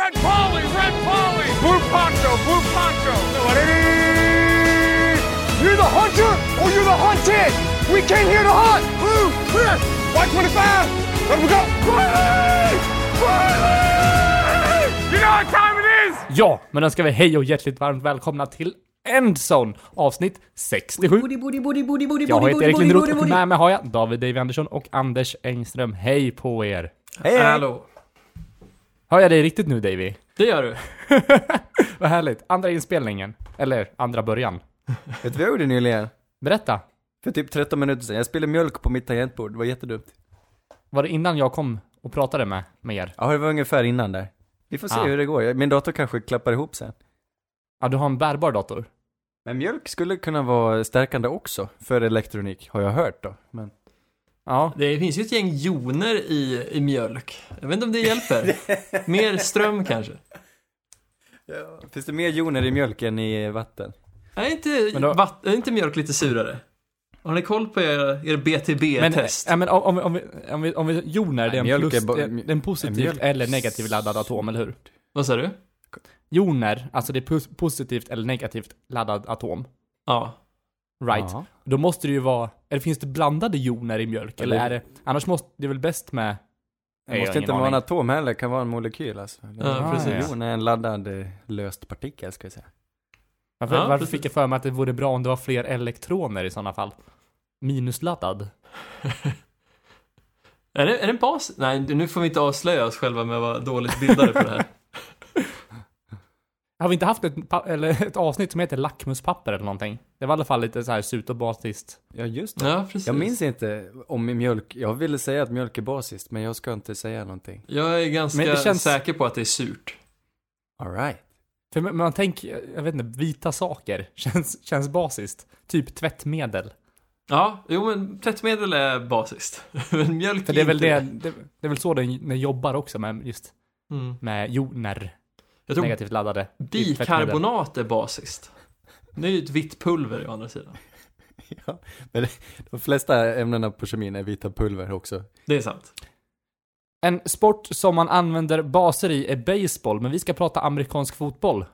Red Polly, Red Polly! Blue Poncho, Blue Poncho! You're the hunter or you're the hunted! We came here to hunt! Blue, clear! White 25! Let we go! Riley! Riley! You know what time it is? Ja, men då ska vi hej och hjärtligt varmt välkomna till Endzone avsnitt 67. Jag heter Erik Lindroth och med mig har jag David Dave Andersson och Anders Engström. Hej på er! Hej, Hallå. Hör jag dig riktigt nu Davy? Det gör du. Vad härligt. Andra inspelningen. Eller andra början. Vet du vad jag gjorde nyligen? Berätta. För typ 13 minuter sedan. Jag spelade mjölk på mitt tangentbord. Det var jättedumt. Var det innan jag kom och pratade med, med er? Ja, det var ungefär innan där. Vi får se Ah. hur det går. Min dator kanske klappar ihop sen. Ja, du har en bärbar dator? Men mjölk skulle kunna vara stärkande också för elektronik, har jag hört då. Men Ja. Det finns ju ett gäng joner i, i mjölk. Jag vet inte om det hjälper. Mer ström kanske. finns det mer joner i mjölk än i vatten? Är inte, Men då- vatt, är inte mjölk lite surare? Har ni koll på er, er Men, BTB-test? ja, men om, om, vi- om, vi, om, vi, om vi, joner, det är en, mjölk plus, är det är en positiv mjölk- eller negativ laddad atom, eller hur? Vad sa du? Joner, alltså det är pos- positivt eller negativt laddad atom. Ja. Right. Ja. Då måste det ju vara, eller finns det blandade joner i mjölk? Eller Eller- är det, annars måste, det är väl bäst med... Det måste inte vara en atom heller, det kan vara en molekyl alltså. Ja, precis. Jon är en laddad eh, löst partikel, ska vi säga. Varför, Ja, varför precis. fick jag för mig att det vore bra om det var fler elektroner i sådana fall? Minusladdad? Är det, är det en bas? Nej, nu får vi inte avslöja oss själva med att vara dåligt bildade för det här. Har vi inte haft ett, eller ett avsnitt som heter lackmuspapper eller någonting? Det var i alla fall lite så här sutobasiskt. Ja, just det. Ja, precis. Jag minns inte om mjölk, jag ville säga att mjölk är basiskt, men jag ska inte säga någonting. Jag är ganska Men det känns- säker på att det är surt. Alright. För man man tänker, jag vet inte, vita saker känns, känns basiskt. Typ tvättmedel. Ja, jo men tvättmedel är basiskt. men mjölk För det är väl det, inte. det, det är väl så den, den jobbar också med just Mm. med joner. Jag tror Negativt laddade. bikarbonat är basiskt. Det är ju ett vitt pulver å andra sidan. Ja, men de flesta ämnena på kemin är vita pulver också. Det är sant. En sport som man använder baser i är baseball, men vi ska prata amerikansk fotboll.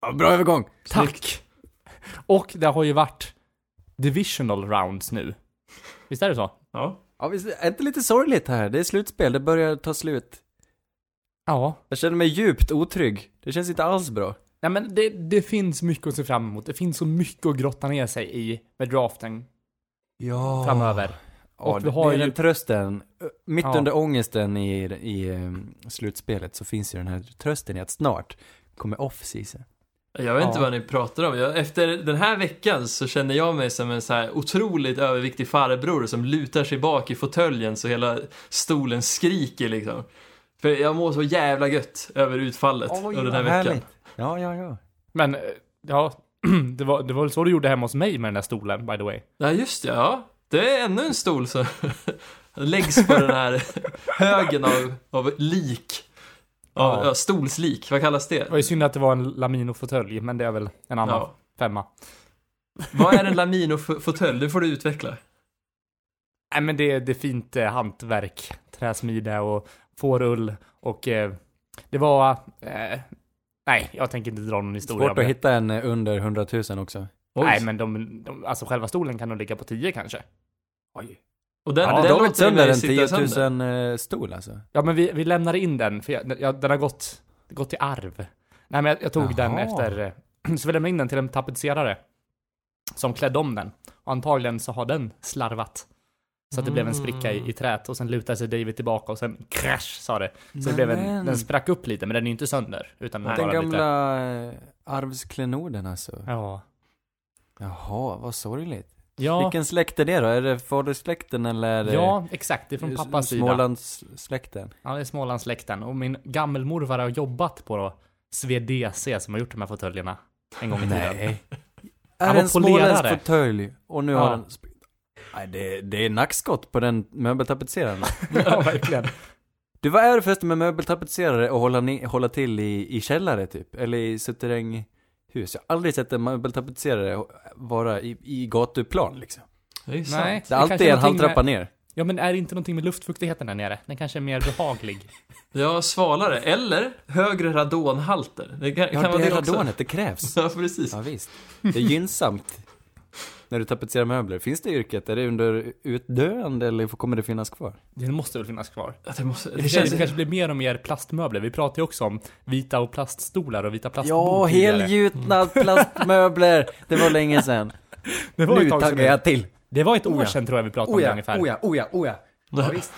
Ja, bra övergång! Tack! Och det har ju varit divisional rounds nu. Visst är det så? Ja. Ja, visst är det inte lite sorgligt här? Det är slutspel, det börjar ta slut. Ja. Jag känner mig djupt otrygg. Det känns inte alls bra. Nej men det, det finns mycket att se fram emot. Det finns så mycket att grotta ner sig i med draften Ja. framöver. Ja, Och vi det, har det är ju- den trösten. Mitt Ja. under ångesten i, i um, slutspelet så finns ju den här trösten i att snart kommer off-season. Jag vet inte Ja. vad ni pratar om. Jag, efter den här veckan så känner jag mig som en så här otroligt överviktig farbror som lutar sig bak i fåtöljen så hela stolen skriker liksom. För jag mår så jävla gött över utfallet under den här veckan. härligt. Ja, ja, ja. Men, eh, ja. Det var, det var väl så du gjorde hemma hos mig med den där stolen, by the way. Ja, just det. Ja. Det är ännu en stol som läggs på den här högen av, av lik. Av, Ja. ja. stolslik, vad kallas Det det? var ju synd att det var en Lamino-fåtölj, men det är väl en annan Ja. femma. Vad är en Lamino-fåtölj? Det får du utveckla. Nej men det, det är fint eh, hantverk, träsmide och fårull och eh, det var, eh, nej jag tänker inte dra någon historia Svårt att hitta en eh, under 100 000 också. Oj. Nej men de, de, alltså själva stolen kan nog ligga på 10 kanske. Oj. Och den, Ja, den David låter sönder en sitta 10 sönder. 000 eh, stol alltså? Ja men vi, vi lämnar in den, för jag, jag, den har gått, gått i arv. Nej men jag, jag tog den Jaha. efter, eh, så vi lämnade in den till en tapetserare. Som klädde om den. Och antagligen så har den slarvat. Så att det blev en spricka i, i trät och sen lutade sig David tillbaka och sen crash sa det. Så det blev en, den sprack upp lite men den är inte sönder. Utan den bara lite, gamla eh, arvsklenoden alltså. ja. Jaha, vad sorgligt. Ja, Vilken släkt är det då? Är det faderssläkten eller ja, exakt. Det är från pappas sida. Smålandssläkten? Ja, det är Smålandssläkten. Och min gammelmorfar har jobbat på då Svedese som har gjort de här fåtöljerna en gång i tiden. Nej. Han Är var det en småländsk fåtölj? Och nu Ja. har den... Nej, det, det är nackskott på den möbeltapetseraren. ja, verkligen. Du, vad är det förresten med möbeltapetserare och hålla, ni, hålla till i, i källare typ? Eller i suterränghus? Jag har aldrig sett en möbeltapetserare vara i, i gatuplan liksom. Det är ju Nej, sant. Det är alltid en halvtrappa ner. Ja, men är det inte någonting med luftfuktigheten där nere? Den kanske är mer behaglig. Ja, svalare. Eller högre radonhalter. Det kan, Ja, kan vara det är också. radonet, det krävs. Ja, precis. Ja, visst. Det är gynnsamt när du tapetserar möbler. Finns det yrket? Är det under utdöende eller kommer det finnas kvar? Det måste väl finnas kvar. Ja, det, måste, Det, det känns, det kanske blir mer och mer plastmöbler. Vi pratar ju också om vita och plaststolar och vita plastbord Ja, helgjutna plastmöbler. Det var länge sedan. Det var Nu taggar jag till. Det var ett år Oh ja. sedan tror jag vi pratade om det ungefär. oja, oja, oja. Ja, visst.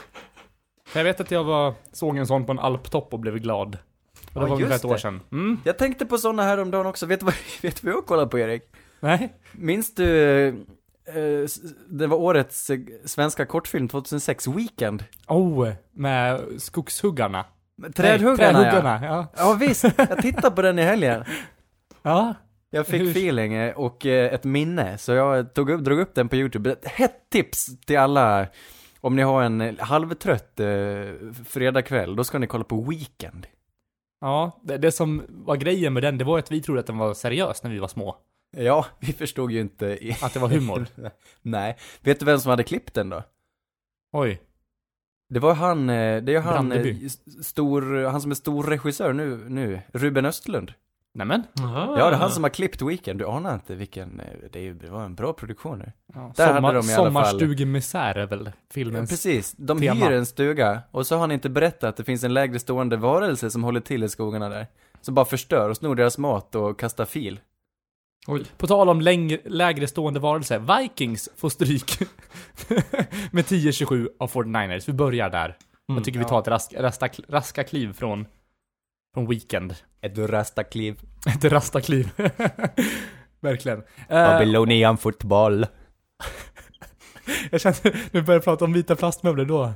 För jag vet att jag var, såg en sån på en alptopp och blev glad. Och det Ja, var ungefär just ett år det. sedan. Mm. Jag tänkte på sådana häromdagen också. Vet du vad, vet du vad jag kollade på Erik? Nej? Minns du, eh, det var årets eh, svenska kortfilm 2006, Weekend. Oh, med skogshuggarna. Trädhuggarna, Nej, ja. trädhuggarna, ja. Ja visst, jag tittade på den i helgen. Ja. Jag fick Hur- feeling eh, och ett minne, så jag tog upp, drog upp den på YouTube. Ett hett tips till alla, om ni har en halvtrött eh, fredagkväll, då ska ni kolla på Weekend. Ja, det, det som var grejen med den, det var att vi trodde att den var seriös när vi var små. Ja, vi förstod ju inte. Att det var humor. Nej. Vet du vem som hade klippt den då? Oj. Det var han, eh, det är han, eh, Brandeby. s- stor, han som är stor regissör nu, nu, Ruben Östlund. Nämen. Aha. Ja, det är han som har klippt Weekend, du anar inte vilken, eh, det, är, det var en bra produktion nu. Ja, Där hade de i alla fall- Sommarstugemisär är väl Ja, filmens... precis, de tema. hyr en stuga, och så har han inte berättat att det finns en lägre stående varelse som håller till i skogarna där. Som bara förstör och snor deras mat och kastar fil. Oj. På tal om längre, lägre stående varelser, Vikings får stryk med 10-27 av 49ers. Vi börjar där. Mm. Jag tycker vi tar ett rask, rasta, raska kliv från, från Weekend. Ett rastakliv. Ett rasta kliv. Verkligen. Eh, Babylonian fotboll. jag känner, vi börjar prata om vita plastmöbler, då,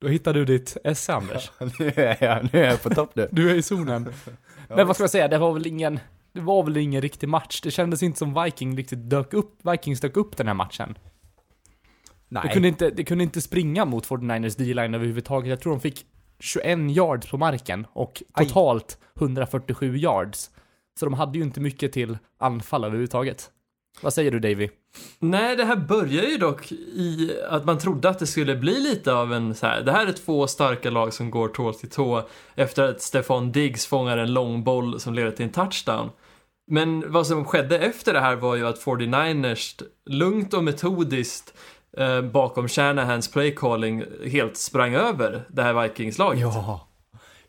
då hittar du ditt esse, Anders. nu är jag, nu är jag på topp nu. Du är i zonen. Men vad ska jag säga, det var väl ingen, det var väl ingen riktig match. Det kändes inte som Viking riktigt dök upp, Vikings dök upp den här matchen. Nej. Det kunde, inte, det kunde inte springa mot 49ers D-line överhuvudtaget. Jag tror de fick 21 yards på marken och Aj. totalt 147 yards. Så de hade ju inte mycket till anfall överhuvudtaget. Vad säger du Davy? Nej, det här börjar ju dock i att man trodde att det skulle bli lite av en så här. Det här är två starka lag som går tå till tå efter att Stefan Diggs fångar en lång boll som leder till en touchdown. Men vad som skedde efter det här var ju att 49ers lugnt och metodiskt eh, bakom Shanahans playcalling helt sprang över det här Vikings-laget. Ja.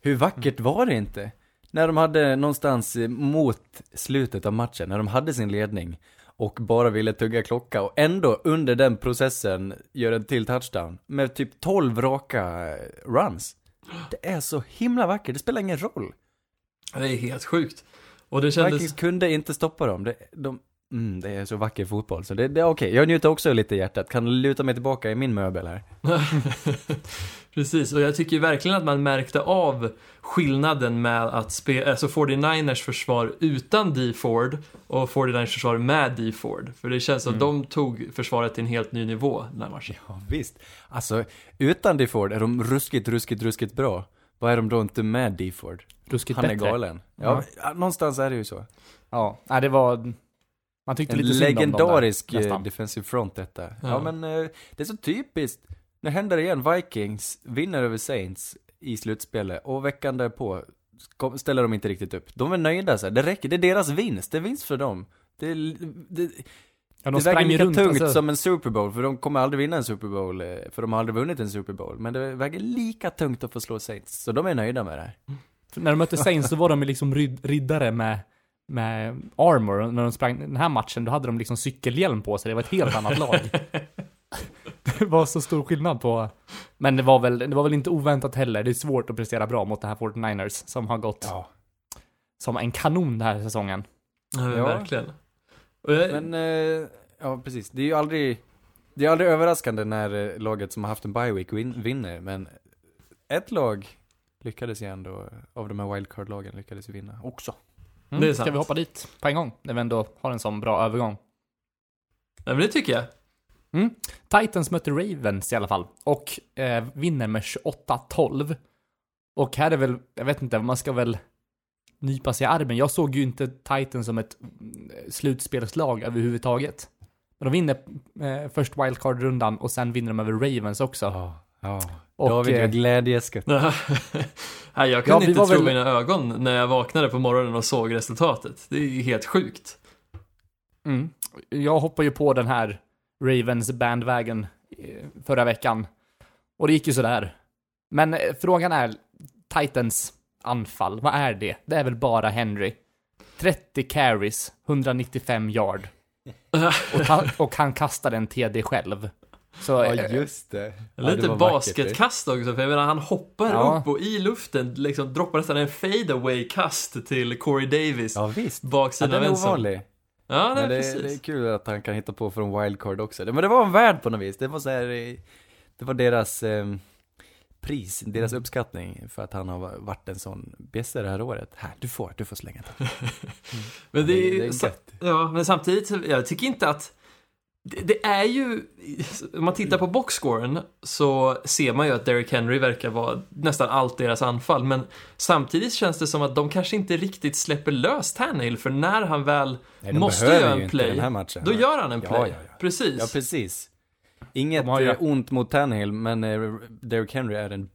Hur vackert var det inte? När de hade någonstans mot slutet av matchen, när de hade sin ledning och bara ville tugga klocka och ändå under den processen gör en till touchdown med typ 12 raka eh, runs. Det är så himla vackert, det spelar ingen roll. Det är helt sjukt. Och det kändes... Vikings kunde inte stoppa dem. Det, de, mm, det är så vacker fotboll, så det, det är okej. Jag njuter också lite i hjärtat, kan luta mig tillbaka i min möbel här. Precis, och jag tycker verkligen att man märkte av skillnaden med att spela, alltså 49ers försvar utan D Ford och 49ers försvar med D Ford. För det känns som att de tog försvaret till en helt ny nivå den här matchen. Ja, visst. Alltså, utan DeFord är de ruskigt, ruskigt, ruskigt bra. Vad är de då inte med DeFord? Ruskigt Han är bättre. galen. Ja, ja, någonstans är det ju så. Ja, nej, det var... Man tyckte En lite synd om dem legendarisk där, eh, nästan. defensive front detta. Ja, Ja. men eh, det är så typiskt. Nu händer det igen. Vikings vinner över Saints i slutspelet och veckan därpå ställer de inte riktigt upp. De är nöjda så här. Det räcker. Det är deras vinst. Det är vinst för dem. Det, det, Ja, de det väger lika runt, tungt alltså, som en Super Bowl, för de kommer aldrig vinna en Super Bowl, eh, för de har aldrig vunnit en Super Bowl. Men det väger lika tungt att få slå Saints, så de är nöjda med det här. för när de mötte Saints så var de liksom riddare med, med armor. När de sprang den här matchen, då hade de liksom cykelhjälm på sig. Det var ett helt annat lag. det var så stor skillnad på... Men det var väl, det var väl inte oväntat heller. Det är svårt att prestera bra mot det här 49ers som har gått Ja. som en kanon den här säsongen. Ja, men Ja. verkligen. Jag, Men, eh, ja precis. Det är ju aldrig, det är aldrig överraskande när eh, laget som har haft en bye week win, vinner, men ett lag lyckades ju ändå, av de här wildcard-lagen lyckades ju vinna också. Mm, Det är Ska sant. vi hoppa dit på en gång? När vi ändå har en sån bra övergång. ja, men det tycker jag. Titans mötte Ravens i alla fall. Och eh, vinner med 28-12. Och här är väl, jag vet inte, man ska väl nypa sig i armen. Jag såg ju inte Titans som ett mm, slutspelslag överhuvudtaget. Men de vinner eh, först wildcard-rundan och sen vinner de över Ravens också. Ja, ja. Och, David, eh, jag glädjeskutt. Nej, jag Ja, kunde vi inte tro väl- mina ögon när jag vaknade på morgonen och såg resultatet. Det är ju helt sjukt. Mm. Jag hoppade ju på den här Ravens bandwagon eh, förra veckan. Och det gick ju sådär. Men eh, frågan är, Titans anfall, vad är det? Det är väl bara Henry. 30 carries, 195 yard. Och, ta- och han kastade en TD själv. Så, Ja, eh, just det. Ja, Lite det basketkast också, för jag menar han hoppar Ja. upp och i luften liksom droppar nästan en fadeaway kast till Corey Davis. Ja, visst. Ja, Baksidan den är vänster. ovanlig. Ja, nej, det, precis. det är kul att han kan hitta på från wildcard också. Men det var en värld på något vis. Det var så här, eh, det var deras eh, pris, deras uppskattning för att han har varit en sån bästa det här året. Här, du får, du får slänga det. Men det, det är, är sa- gött. Ja, men samtidigt, jag tycker inte att det, det är ju, om man tittar på boxscoren så ser man ju att Derrick Henry verkar vara nästan allt deras anfall, men samtidigt känns det som att de kanske inte riktigt släpper lös Tannehill, för när han väl Nej, måste göra en play, den här matchen. då gör han en Ja, play. ja, ja. Precis. Ja, precis. Inget ju- ont mot Tannehill, men eh, Derrick Henry är en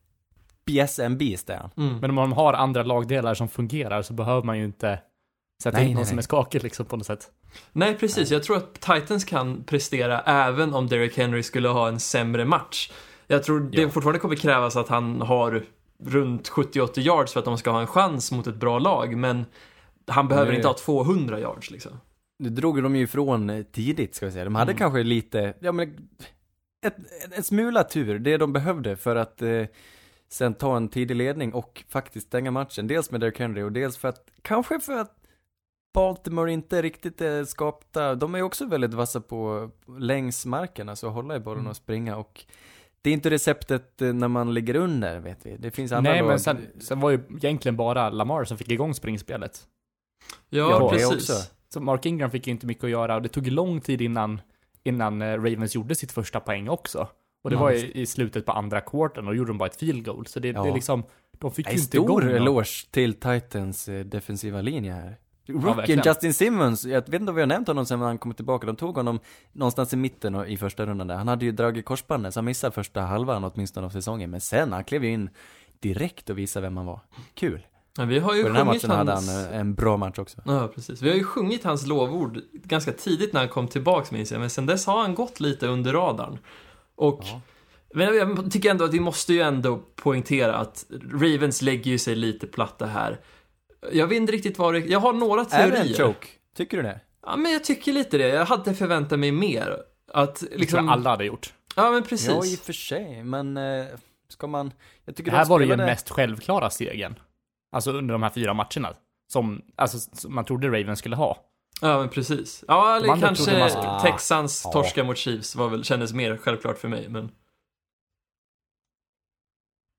Yes, en beast är han. Mm. Men om man har andra lagdelar som fungerar så behöver man ju inte sätta Nej, in någon nej, som nej. är skakig liksom på något sätt. Nej, precis. Jag tror att Titans kan prestera även om Derrick Henry skulle ha en sämre match. Jag tror det Ja. fortfarande kommer krävas att han har runt 70-80 yards för att de ska ha en chans mot ett bra lag, men han behöver det- inte ha 200 yards liksom. Nu drog de ju ifrån eh, tidigt, ska vi säga. De hade Mm. kanske lite, ja men, ett, en smula tur, det de behövde för att eh, sen ta en tidig ledning och faktiskt stänga matchen. Dels med Derrick Henry och dels för att, kanske för att Baltimore inte riktigt är skapta, de är ju också väldigt vassa på längs marken, alltså hålla i bollen Mm. och springa och det är inte receptet eh, när man ligger under, vet vi. Det finns andra Nej, lag. men sen, sen var ju egentligen bara Lamar som fick igång springspelet. Ja, Ja, precis. också. Så Mark Ingram fick ju inte mycket att göra och det tog ju lång tid innan, innan eh, Ravens gjorde sitt första poäng också. Och det Ja, var visst. i, i slutet på andra kvarten och gjorde de bara ett field goal. Så det, Ja. det är liksom, de fick Nej, ju inte igång stor någon. eloge till Titans eh, defensiva linje här. Rookien verkligen. Justin Simmons, jag vet inte om vi har nämnt honom sen han kom tillbaka, de tog honom någonstans i mitten och- i första rundan där. Han hade ju dragit korsbandet, så han missade första halvan åtminstone av säsongen. Men sen, han klev ju in direkt och visade vem han var. Kul. Men vi har ju Och i den här matchen hade hans... han eh, en bra match också. Ja, precis. Vi har ju sjungit hans lovord ganska tidigt när han kom tillbaks minns jag, men sen dess har han gått lite under radarn. Och Ja. men jag tycker ändå att vi måste ju ändå poängtera att Ravens lägger ju sig lite platta här. Jag vet inte riktigt vad det... Jag har några Är teorier. det en choke? Tycker du det? Ja, men jag tycker lite det. Jag hade förväntat mig mer. Att Det liksom... jag alla hade gjort. Ja, men precis. Ja, i och för sig, men eh, ska man... Jag tycker Det här de var ju den mest självklara segern. Alltså under de här fyra matcherna. Som, alltså, som man trodde Ravens skulle ha. Ja, men precis. Ja, eller kanske man skulle- Texans Ja. torska mot Chiefs var väl, kändes mer självklart för mig, men...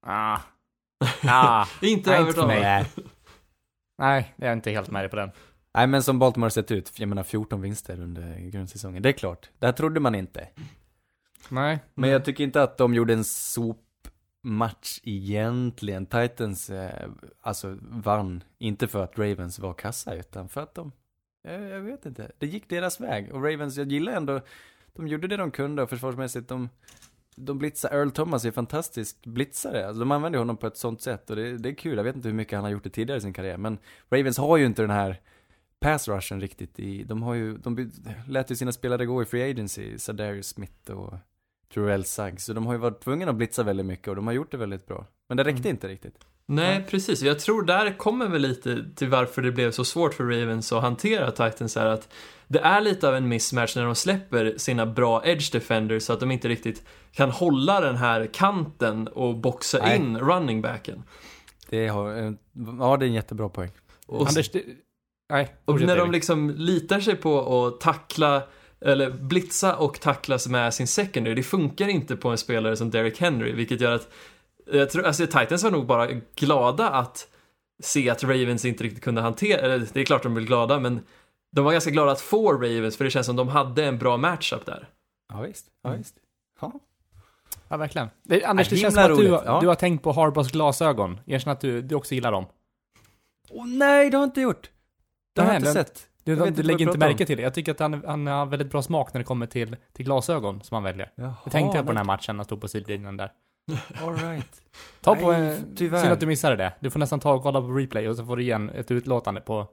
Ah. Ah. Inte Nej, inte för övertalad. mig. Nej, jag är inte helt med dig på den. Nej men som Baltimore sett ut, jag menar 14 vinster under grundsäsongen, det är klart. Det här trodde man inte. Nej. Men jag tycker inte att de gjorde en sopmatch egentligen. Titans, eh, alltså vann, inte för att Ravens var kassa, utan för att de, jag, jag vet inte, det gick deras väg. Och Ravens, jag gillar ändå, de gjorde det de kunde och försvarsmässigt, de, de blitzar, Earl Thomas är fantastisk blitzare. Alltså de använder honom på ett sånt sätt och det, det är kul. Jag vet inte hur mycket han har gjort det tidigare i sin karriär, men Ravens har ju inte den här pass rushen riktigt i, de har ju, de lät ju sina spelare gå i free agency, Sadarius Smith och Terrell Suggs, så de har ju varit tvungna att blitza väldigt mycket och de har gjort det väldigt bra. Men det räckte Mm. inte riktigt. Nej, precis. Jag tror där kommer väl lite till varför det blev så svårt för Ravens att hantera Titans här att det är lite av en mismatch när de släpper sina bra edge defenders så att de inte riktigt kan hålla den här kanten och boxa Nej. in running backen. Det har, eh, ja det är en jättebra poäng. Och, Anders, det... Nej. och när de liksom litar sig på att tackla eller blitza och tacklas med sin secondary, det funkar inte på en spelare som Derrick Henry, vilket gör att jag tror, alltså Titans var nog bara glada att se att Ravens inte riktigt kunde hantera, eller det är klart de blev glada, men de var ganska glada att få Ravens, för det känns som de hade en bra matchup där. Ja visst, ja Mm. visst. Ja. Ja, verkligen. Det, Anders, Ja, det känns som att du, ja. du har tänkt på Harbors glasögon. Erkänn att du, du också gillar dem. Åh nej, det har jag inte gjort. Det har jag inte sett. Du, du inte vad lägger du inte pratar om. märke till det. Jag tycker att han, han har väldigt bra smak när det kommer till, till glasögon som han väljer. Jaha, Det tänkte jag på den här matchen när han stod på sidlinjen där. All right. Ta på en... tyvärr. Synd att du missade det. Du får nästan ta och kolla på replay och så får du igen ett utlåtande på...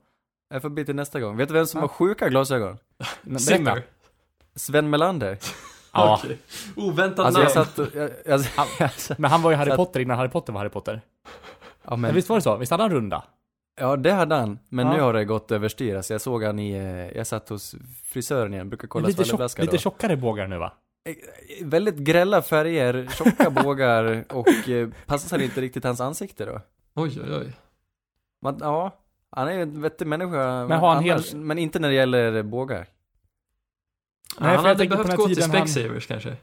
Jag får bli till nästa gång. Vet du vem som har sjuka glasögon? Zimmer. Sven Melander. Ja, Okej. Oväntat Alltså jag namn. satt och, jag, alltså, alltså, men han var ju Harry Så att- Potter innan Harry Potter var Harry Potter. ja, Men men, visst var det så? Visst hade han runda? ja det hade han. Men Ja. nu har det gått överstyr. Alltså jag såg han i, eh, jag satt hos frisören igen, brukar kolla Lite, tjock, lite då. tjockare bågar nu va? Eh, Väldigt grälla färger, tjocka bågar och eh, passar inte riktigt hans ansikte då. Oj, oj, oj. Man, ja, han är ju en vettig människa. Men har han annars- hel- Men inte när det gäller bågar. Nej, han hade behövt gå till tiden han- Specsavers kanske.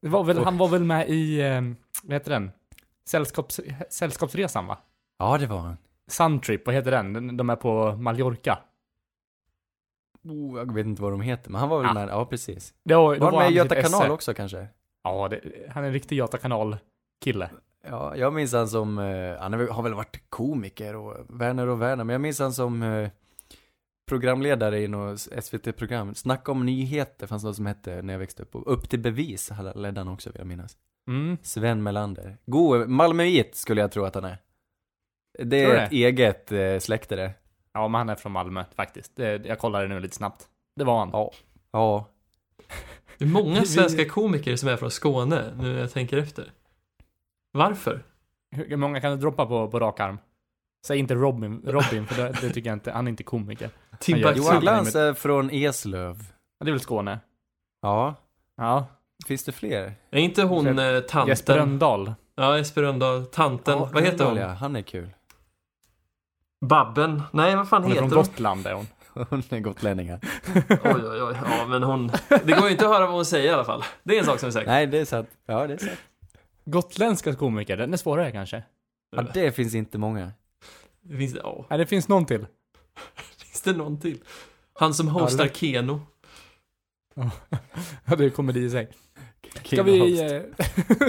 Det var väl, Och- han var väl med i, eh, vad heter den? Sällskaps, sällskapsresan va? Ja, det var han. Suntrip, vad heter den? Den- De är på Mallorca. Oh, jag vet inte vad de heter, men han var väl Ja. med, ja precis. Det var, Var han med i Göta kanal också kanske? Ja, det, han är en riktig Göta kanal-kille. Ja, jag minns han som, eh, han har väl varit komiker och Werner och Werner, men jag minns han som eh, programledare i något SVT-program. Snacka om nyheter fanns något som hette när jag växte upp. Och Upp till bevis ledde han också vill jag minnas. Mm. Sven Melander. God, Malmöit skulle jag tro att han är. Det är ett eget eh, släkte det. Ja, men han är från Malmö faktiskt. Det, jag kollade nu lite snabbt. Det var han. Ja. Ja. Det är många svenska komiker som är från Skåne, nu när jag tänker efter. Varför? Hur många kan du droppa på, på rak arm? Säg inte Robin, Robin för det, det tycker jag inte. Han är inte komiker. Johan. Glans är från Eslöv. Ja, Det är väl Skåne? Ja. Ja. Finns det fler? Är inte hon eh, tanten? Jesper Rönndahl. Ja, Jesper Rönndahl. Tanten. Ja, vad heter hon? Ja, han är kul. Babben? Nej, vad fan Hon är heter från hon? Gotland är hon. Hon är gotlänning. här. Oj, oj, oj. Ja, men hon... Det går ju inte att höra vad hon säger i alla fall. Det är en sak som är säker. Nej, det är sant. Ja, det är sant. Gotländska komiker, den är svårare kanske. Ja, det finns inte många. Finns det, ja. Nej, det finns någon till. Finns det någon till? Han som hostar det- Keno. Ja, det är komedi i sig. Ska vi... eh,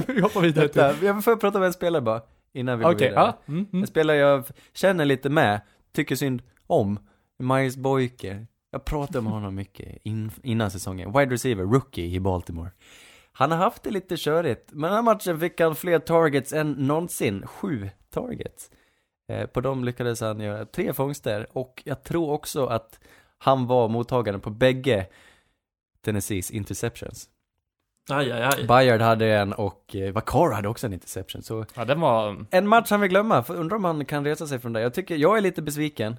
vi hoppar vidare till... Vänta, jag får prata med en spelare bara. Innan vi går Okej, vidare. ja. Mm, mm. En spelare jag känner lite med, tycker synd om. Miles Boyker. Jag pratade med honom mycket in, innan säsongen. Wide receiver, rookie i Baltimore. Han har haft det lite körigt, men den här matchen fick han fler targets än någonsin. Sju targets. Eh, på dem lyckades han göra tre fångster och jag tror också att han var mottagaren på bägge Tennessees interceptions. Aj, aj, aj. Bayard hade en och eh, Vaccaro hade också en interception. Så Ja, den var... en match han vill glömma, för undrar om han kan resa sig från det. Jag tycker, jag är lite besviken.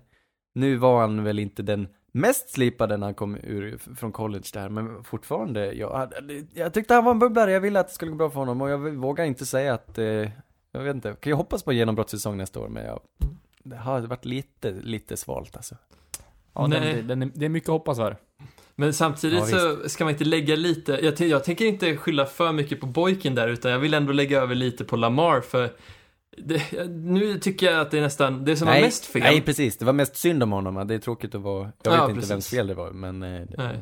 Nu var han väl inte den mest slipade när han kom ur, från college där, men fortfarande, jag, jag tyckte han var en bubblare, jag ville att det skulle gå bra för honom och jag vågar inte säga att, eh, jag vet inte, kan jag hoppas på en genombrottssäsong nästa år, men jag, det har varit lite, lite svalt alltså. Ja, Nej. den, den är, det är mycket att hoppas för. Men samtidigt Ja, så ska man inte lägga lite, jag, jag tänker inte skylla för mycket på Boykin där, utan jag vill ändå lägga över lite på Lamar, för det, nu tycker jag att det är nästan, det som var mest fel. nej precis, det var mest synd om honom, det är tråkigt att vara, jag vet Ja, inte precis. vems fel det var, men eh, det, Nej.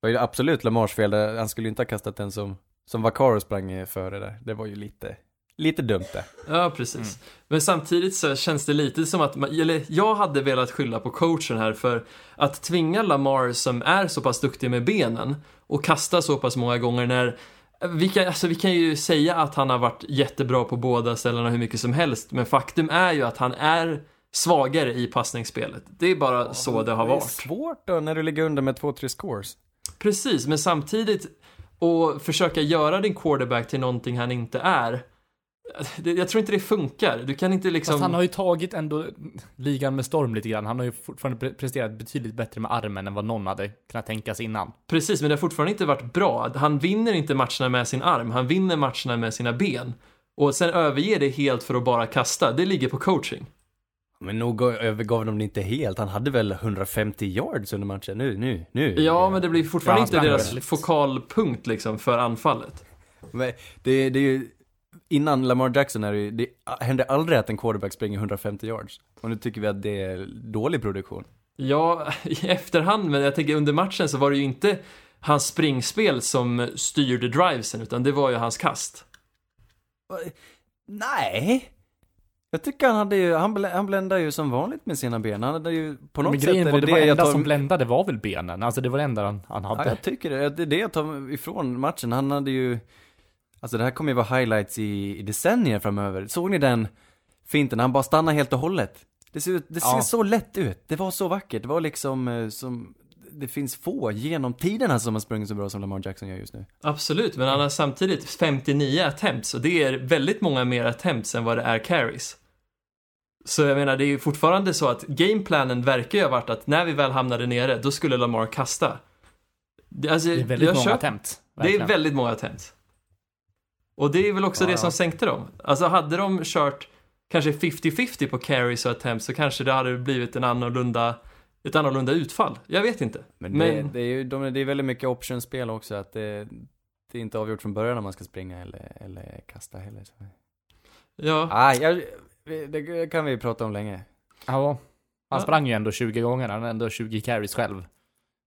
var ju absolut Lamars fel, Det- han skulle ju inte ha kastat den som, som Vaccaro sprang före där. Det var ju lite, lite dumt det. Ja, precis. Men samtidigt så känns det lite som att, man, eller jag hade velat skylla på coachen här för att tvinga Lamar som är så pass duktig med benen och kasta så pass många gånger när vi kan, alltså vi kan ju säga att han har varit jättebra på båda ställena hur mycket som helst, men faktum är ju att han är svagare i passningsspelet. Det är bara så det har Det är varit. svårt då när du ligger under med två, tre scores. Precis, men samtidigt och försöka göra din quarterback till någonting han inte är. Jag tror inte det funkar. Du kan inte liksom... Fast han har ju tagit ändå ligan med storm lite grann. Han har ju fortfarande pre- presterat betydligt bättre med armen än vad någon hade kunnat tänka sig innan. Precis, men det har fortfarande inte varit bra. Han vinner inte matcherna med sin arm, han vinner matcherna med sina ben. Och sen överger det helt för att bara kasta. Det ligger på coaching. Men nog övergav de det inte helt. Han hade väl 150 yards under matchen. Nu, nu, nu. Ja, men det blir fortfarande Ja, inte deras fokalpunkt liksom för anfallet. Men det, det är ju, innan Lamar Jackson är det det hände aldrig att en quarterback springer 150 yards. Och nu tycker vi att det är dålig produktion. Ja, i efterhand, men jag tänker under matchen så var det ju inte hans springspel som styrde drivesen, utan det var ju hans kast. Nej. Jag tycker han hade ju, han, bl- han bländade ju som vanligt med sina ben. Han hade ju, på något Men sätt grejen är var, det det det var jag enda tar... som bländade var väl benen. Alltså det var det enda han, han Ja, hade. jag tycker det. Det är det jag tar ifrån matchen. Han hade ju, alltså det här kommer ju vara highlights i, i decennier framöver. Såg ni den finten? Han bara stannar helt och hållet. Det ser, ut, det ser Ja. så lätt ut. Det var så vackert. Det var liksom eh, som, det finns få genom tiderna som har sprungit så bra som Lamar Jackson gör just nu. Absolut, men han har samtidigt 59 attempts och det är väldigt många mer attempts än vad det är carries. Så jag menar, det är ju fortfarande så att gameplanen verkar ju ha varit att när vi väl hamnade nere, då skulle Lamar kasta. Det, alltså, Det är väldigt jag många köp- attempt. Det är väldigt många attempts. Och det är väl också Ja, det ja. som sänkte dem. Alltså hade de kört kanske 50-50 på carries och attempts så kanske det hade blivit en annorlunda, ett annorlunda utfall. Jag vet inte. Men, Men- Det, det, är ju, de, det är väldigt mycket optionspel också. Att det, det är inte avgjort från början om man ska springa eller, eller kasta heller. Så. Ja, Ah, jag, det kan vi prata om länge. Ja. Han sprang ju ändå 20 gånger, han hade ändå 20 carries själv.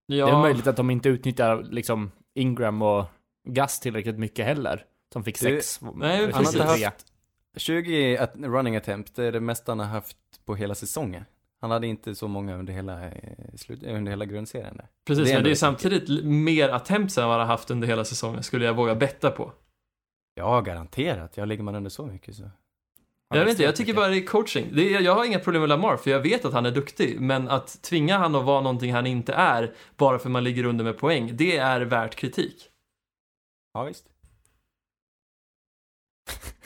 ja. Det är möjligt att de inte utnyttjar liksom Ingram och Gus tillräckligt mycket heller. Som fick sex. Nej, respektive han har inte haft- 20 at, running attempts, det är det mesta han har haft på hela säsongen. Han hade inte så många under hela, eh, slut, under hela grundserien där. Precis, Det är men det är samtidigt l- mer attempts än vad han har haft under hela säsongen, skulle jag våga betta på. Ja, garanterat. Jag ligger man under så mycket så. Jag vet inte, jag tycker bara det är coaching. Det är, jag har inga problem med Lamar, för jag vet att han är duktig, men att tvinga han att vara någonting han inte är, bara för man ligger under med poäng, det är värt kritik. Ja, visst.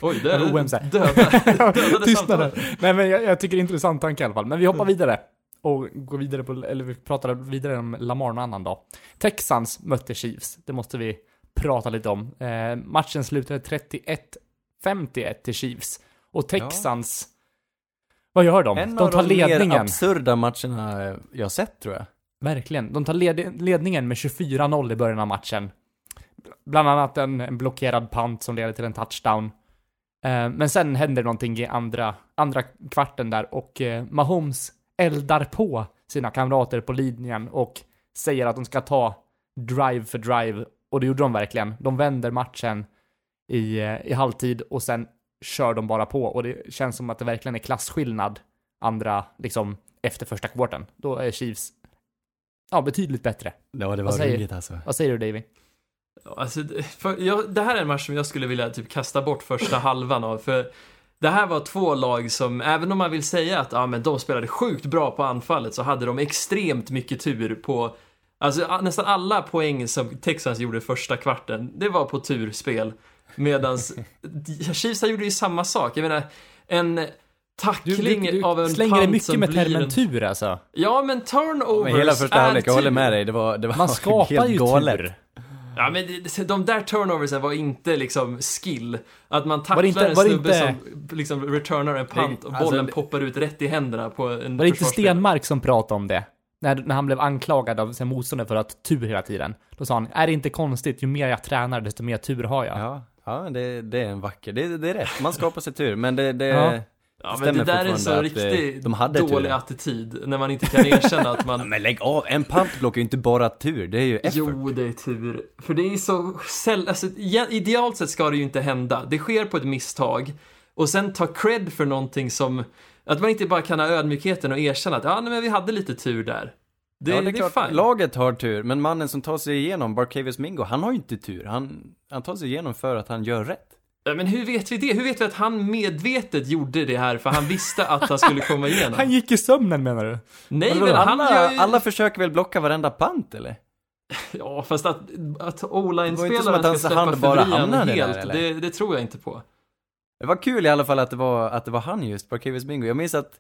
Oj, det Men OM döda, dödade Tystnaden. Nej men jag, jag tycker det är en intressant tanke i alla fall. Men vi hoppar vidare. Och går vidare på, eller vi pratar vidare om Lamar en annan dag. Texans mötte Chiefs. Det måste vi prata lite om. Eh, matchen slutade 31-51 till Chiefs. Och Texans, vad gör de? En de av tar de mer ledningen. absurda matcherna jag sett tror jag. Verkligen. De tar led ledningen med 24-0 i början av matchen. Bland annat en, en blockerad punt som leder till en touchdown. Eh, men sen händer någonting i andra, andra kvarten där och eh, Mahomes eldar på sina kamrater på linjen och säger att de ska ta drive för drive. Och det gjorde de verkligen. De vänder matchen i, eh, i halvtid och sen kör de bara på. Och det känns som att det verkligen är klasskillnad andra, liksom, efter första kvarten. Då är Chiefs Ja, betydligt bättre. Ja, det Vad säger- roligt alltså. Vad säger du Davy? Alltså, det- för jag, det här är en match som jag skulle vilja typ kasta bort första halvan av, för det här var två lag som, även om man vill säga att ja, men de spelade sjukt bra på anfallet, så hade de extremt mycket tur på Alltså nästan alla poäng som Texans gjorde i första kvarten, det var på turspel. Medans Chiefs gjorde ju samma sak. Jag menar, en tackling av en slänger punt mycket som med blir termen en... tur alltså. Ja, men turnovers Men hela första halvlek, jag håller med dig, det var, det var Man skapar helt ju galet. tur. Ja, men de där turnoversen var inte liksom skill. Att man tacklar inte- en snubbe inte- som liksom returnar en punt och alltså, bollen det- poppar ut rätt i händerna på en Var det inte. Stenmark som pratade om det? När, när han blev anklagad av sin motståndare för att tur hela tiden. Då sa han, är det inte konstigt, ju mer jag tränar desto mer tur har jag. Ja, ja det, det är en vacker, det, det är rätt, man skapar sig tur, men det, det, Ja. Ja, men det där är en så eh, riktigt de hade dålig tur. attityd. När man inte kan erkänna att man... Men lägg av, en puntblock är ju inte bara tur, det är ju effort. Jo, det är tur. För det är så säll... Alltså, idealt sett ska det ju inte hända. Det sker på ett misstag. Och sen ta cred för någonting som... Att man inte bara kan ha ödmjukheten och erkänna att ja, nej, men vi hade lite tur där. Det, ja, det är, klart, fine. laget har tur, men mannen som tar sig igenom, Barcavius Mingo, han har ju inte tur. Han, han tar sig igenom för att han gör rätt. Ja, men hur vet vi det? Hur vet vi att han medvetet gjorde det här för han visste att han skulle komma igenom? Han gick i sömnen menar du? Nej, men han alla, ju... alla försöker väl blocka varenda pant eller? Ja, fast att, att Det var inte som att o-line-spelaren ska släppa hand bara där, helt, eller? det, det tror jag inte på. Det var kul i alla fall att det var, att det var han just, Barcavius Mingo. Jag minns att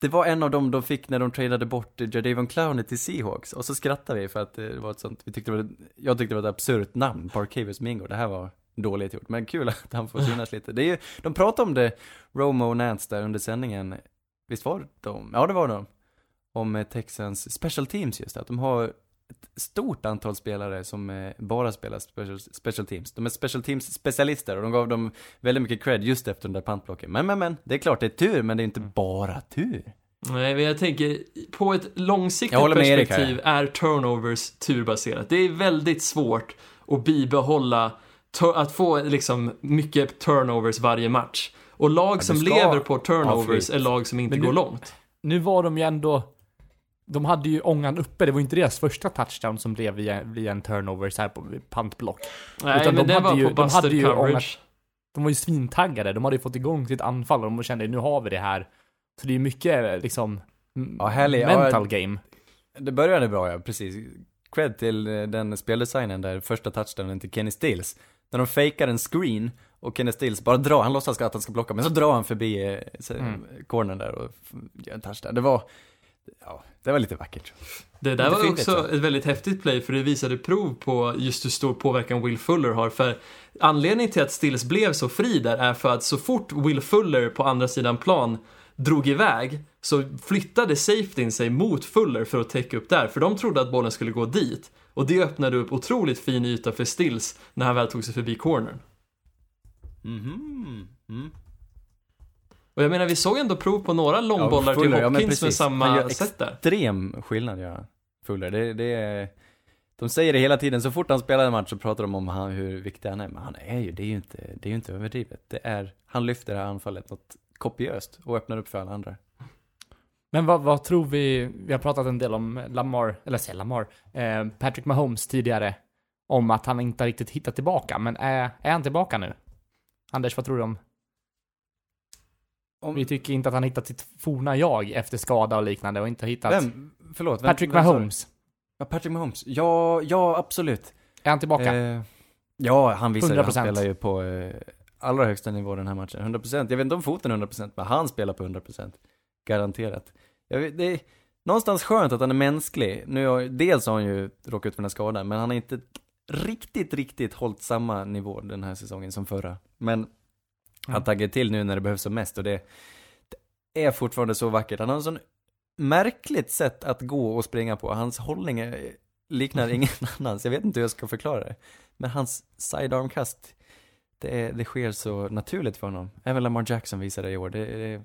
det var en av dem de fick när de tradade bort Jadavon Clowney till Seahawks. Och så skrattade vi för att det var ett sånt, vi tyckte det var, jag tyckte det var ett absurt namn, Barcavius Mingo. Det här var dåligt gjort, men kul att han får synas lite. Det är ju, de pratade om det, Romo och Nance där under sändningen. Visst var de? Ja, det var de. Om eh, Texans special teams just, att de har ett stort antal spelare som eh, bara spelar special, special teams. De är special teams specialister och de gav dem väldigt mycket cred just efter den där pantblocken. Men, men, men, det är klart det är tur, men det är inte bara tur. Nej, men jag tänker, på ett långsiktigt perspektiv är turnovers turbaserat. Det är väldigt svårt att bibehålla, att få liksom mycket turnovers varje match. Och lag du som ska lever på turnovers är lag som inte nu- går långt. Nu var de ju ändå... De hade ju ångan uppe, det var inte deras första touchdown som blev via, via en turnover så här på pantblock. Nej, Utan men de det hade var ju- på de hade ju coverage. De var ju svintaggade, de hade ju fått igång sitt anfall och de kände nu har vi det här. Så det är ju mycket liksom Ja, härlig- mental ja, game. Det började bra ja, precis. Cred till eh, den speldesignen där, första touchdownen till Kenny Stills. När de fejkar en screen och Kenny Stills bara drar, han låtsas att han ska blocka, men så drar han förbi eh, så- Mm. cornern där och gör en touchdown. Det var, ja, det var lite vackert. Det där var också så. ett väldigt häftigt play för det visade prov på just hur stor påverkan Will Fuller har. För anledningen till att Stills blev så fri där är för att så fort Will Fuller på andra sidan plan drog iväg så flyttade safetyn sig mot Fuller för att täcka upp där. För de trodde att bollen skulle gå dit. Och det öppnade upp otroligt fin yta för Stills när han väl tog sig förbi cornern. Mhm. Mm. Och jag menar, vi såg ändå prov på några långbollar till ja, men Hopkins med precis. Han samma gör sätt där. Extrem skillnad ja, Fuller. Det, det är, de säger det hela tiden, så fort han spelar en match så pratar de om han, hur viktig han är. Men han är ju, det är ju inte, det är ju inte överdrivet. Det är, han lyfter det här anfallet något kopiöst och öppnar upp för alla andra. Men vad, vad tror vi, vi har pratat en del om Lamar, eller säg Lamar, eh, Patrick Mahomes tidigare, om att han inte riktigt hittat tillbaka, men är, är han tillbaka nu? Anders, vad tror du om? Om- Vi tycker inte att han hittat sitt forna jag efter skada och liknande och inte hittat Vem? Förlåt? Vem, Patrick vem? Mahomes. Ja, Patrick Mahomes. Ja, ja absolut. Är han tillbaka? Eh, ja, han visar det. Han 100%. spelar ju på eh, allra högsta nivå den här matchen. 100%. Jag vet inte om foten är 100%, men han spelar på 100%. Garanterat. Jag vet, det är någonstans skönt att han är mänsklig. Nu, har- dels har han ju råkat ut för den här skadan, men han har inte riktigt, riktigt hållit samma nivå den här säsongen som förra. Men han Mm. taggar till nu när det behövs som mest och det, det är fortfarande så vackert. Han har en sån märkligt sätt att gå och springa på. Hans hållning är, liknar ingen annans. Jag vet inte hur jag ska förklara det. Men hans sidearmkast, det, är, det sker så naturligt för honom. Även Lamar Jackson visar det i år. Det, det,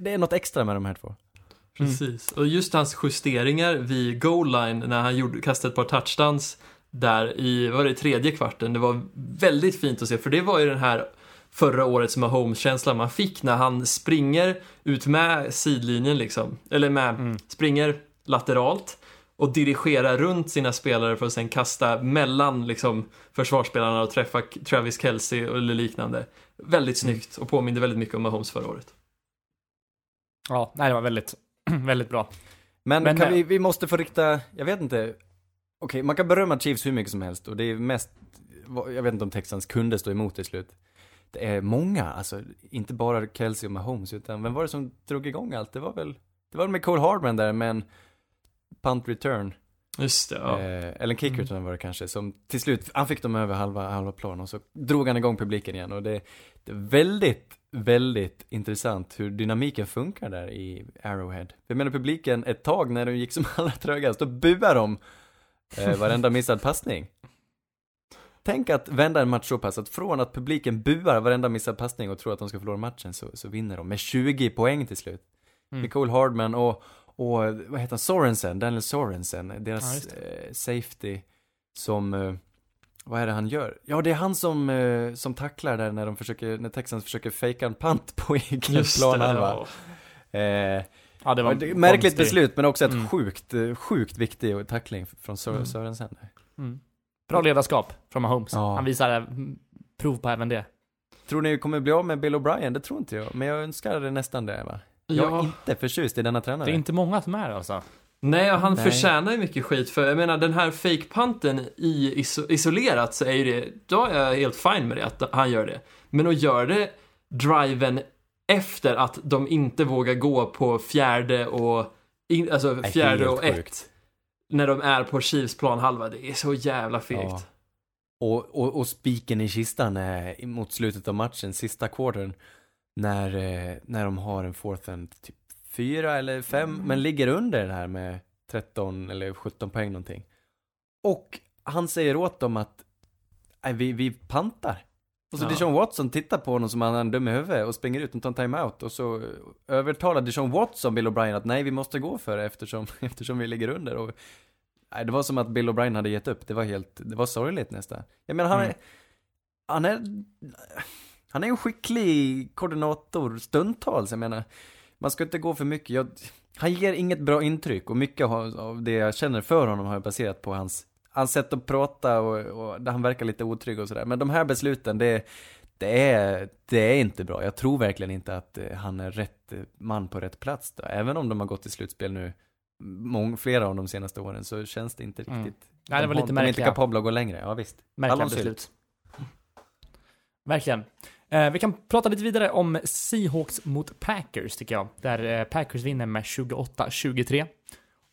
det, är något extra med de här två. Precis. Och just hans justeringar vid goal line när han gjorde, kastade ett par touchdowns där i, vad var det, tredje kvarten. Det var väldigt fint att se, för det var ju den här förra årets Mahomes-känslan man fick när han springer ut med sidlinjen liksom, eller med, Mm. springer lateralt och dirigerar runt sina spelare för att sen kasta mellan liksom försvarsspelarna och träffa Travis Kelce eller liknande. Väldigt snyggt och påminner väldigt mycket om Mahomes förra året. Ja, nej det var väldigt, väldigt bra. Men, Men, kan eh, vi, vi måste få rikta, jag vet inte, okej man kan berömma Chiefs hur mycket som helst och det är mest, jag vet inte om Texans kunde stå emot till slut. Det är många, alltså inte bara Kelsey och Mahomes utan vem var det som drog igång allt? Det var väl, det var med Cole Hardman där med en punt return, Just det, ja. eh, eller en kick return var det kanske, som till slut, han fick dem över halva, halva plan och så drog han igång publiken igen och det, det är väldigt, väldigt intressant hur dynamiken funkar där i Arrowhead. Jag menar publiken, ett tag när de gick som allra trögast, då buar de eh, varenda missad passning. Tänk att vända en match så pass att från att publiken buar varenda missad passning och tror att de ska förlora matchen så, så vinner de med 20 poäng till slut. Mm. Nicole Hardman och, och vad heter han, Sorensen, Daniel Sorensen, Ja, deras just eh, safety som, eh, vad är det han gör? Ja, det är han som, eh, som tacklar där när de försöker, när Texans försöker fejka en pant på egen Just det, ja. Eh, Ja, det var det- märkligt konstigt. beslut, men också ett Mm. sjukt, eh, sjukt viktig tackling från Sö- Mm. Sörensen. Mm. Bra ledarskap från Mahomes. Ja. Han visar mm, prov på även det. Tror ni vi kommer bli av med Bill O'Brien? Det tror inte jag, men jag önskar det nästan det va? Jag är inte förtjust i denna tränare. Det är inte många som är alltså. Nej, han Nej. förtjänar ju mycket skit för jag menar den här fake-panten i iso- isolerat så är ju det, då är jag helt fine med det att han gör det. Men att göra det driven efter att de inte vågar gå på fjärde och, in, alltså är fjärde och ett. sjukt. När de är på Chiefs planhalva, det är så jävla fegt. Ja. Och, och, och spiken i kistan är mot slutet av matchen, sista quartern, när, eh, när de har en fourth and typ fyra eller fem, Mm. men ligger under det här med 13 eller 17 poäng någonting. Och han säger åt dem att nej, vi, vi pantar. Och så Ja. Deshaun Watson tittar på honom som han är dum i huvudet och springer ut och tar en timeout och så övertalar Deshaun Watson Bill O'Brien att nej, vi måste gå för det eftersom, eftersom vi ligger under. Och, nej, det var som att Bill O'Brien hade gett upp. Det var helt, det var sorgligt nästan. Jag menar han är, Mm. han är, han är en skicklig koordinator stundtals, jag menar. Man ska inte gå för mycket. Jag, han ger inget bra intryck och mycket av det jag känner för honom har jag baserat på hans, hans sätt att prata och, och där han verkar lite otrygg och sådär. Men de här besluten, det, det, är, det är inte bra. Jag tror verkligen inte att eh, han är rätt eh, man på rätt plats då. Även om de har gått till slutspel nu, mång, flera av de senaste åren, så känns det inte Mm. riktigt. Nej, det var de, lite har- De är inte märkliga, kapabla att gå längre, ja visst. märkliga beslut. Verkligen. Eh, vi kan prata lite vidare om Seahawks mot Packers, tycker jag. Där eh, Packers vinner med 28-23.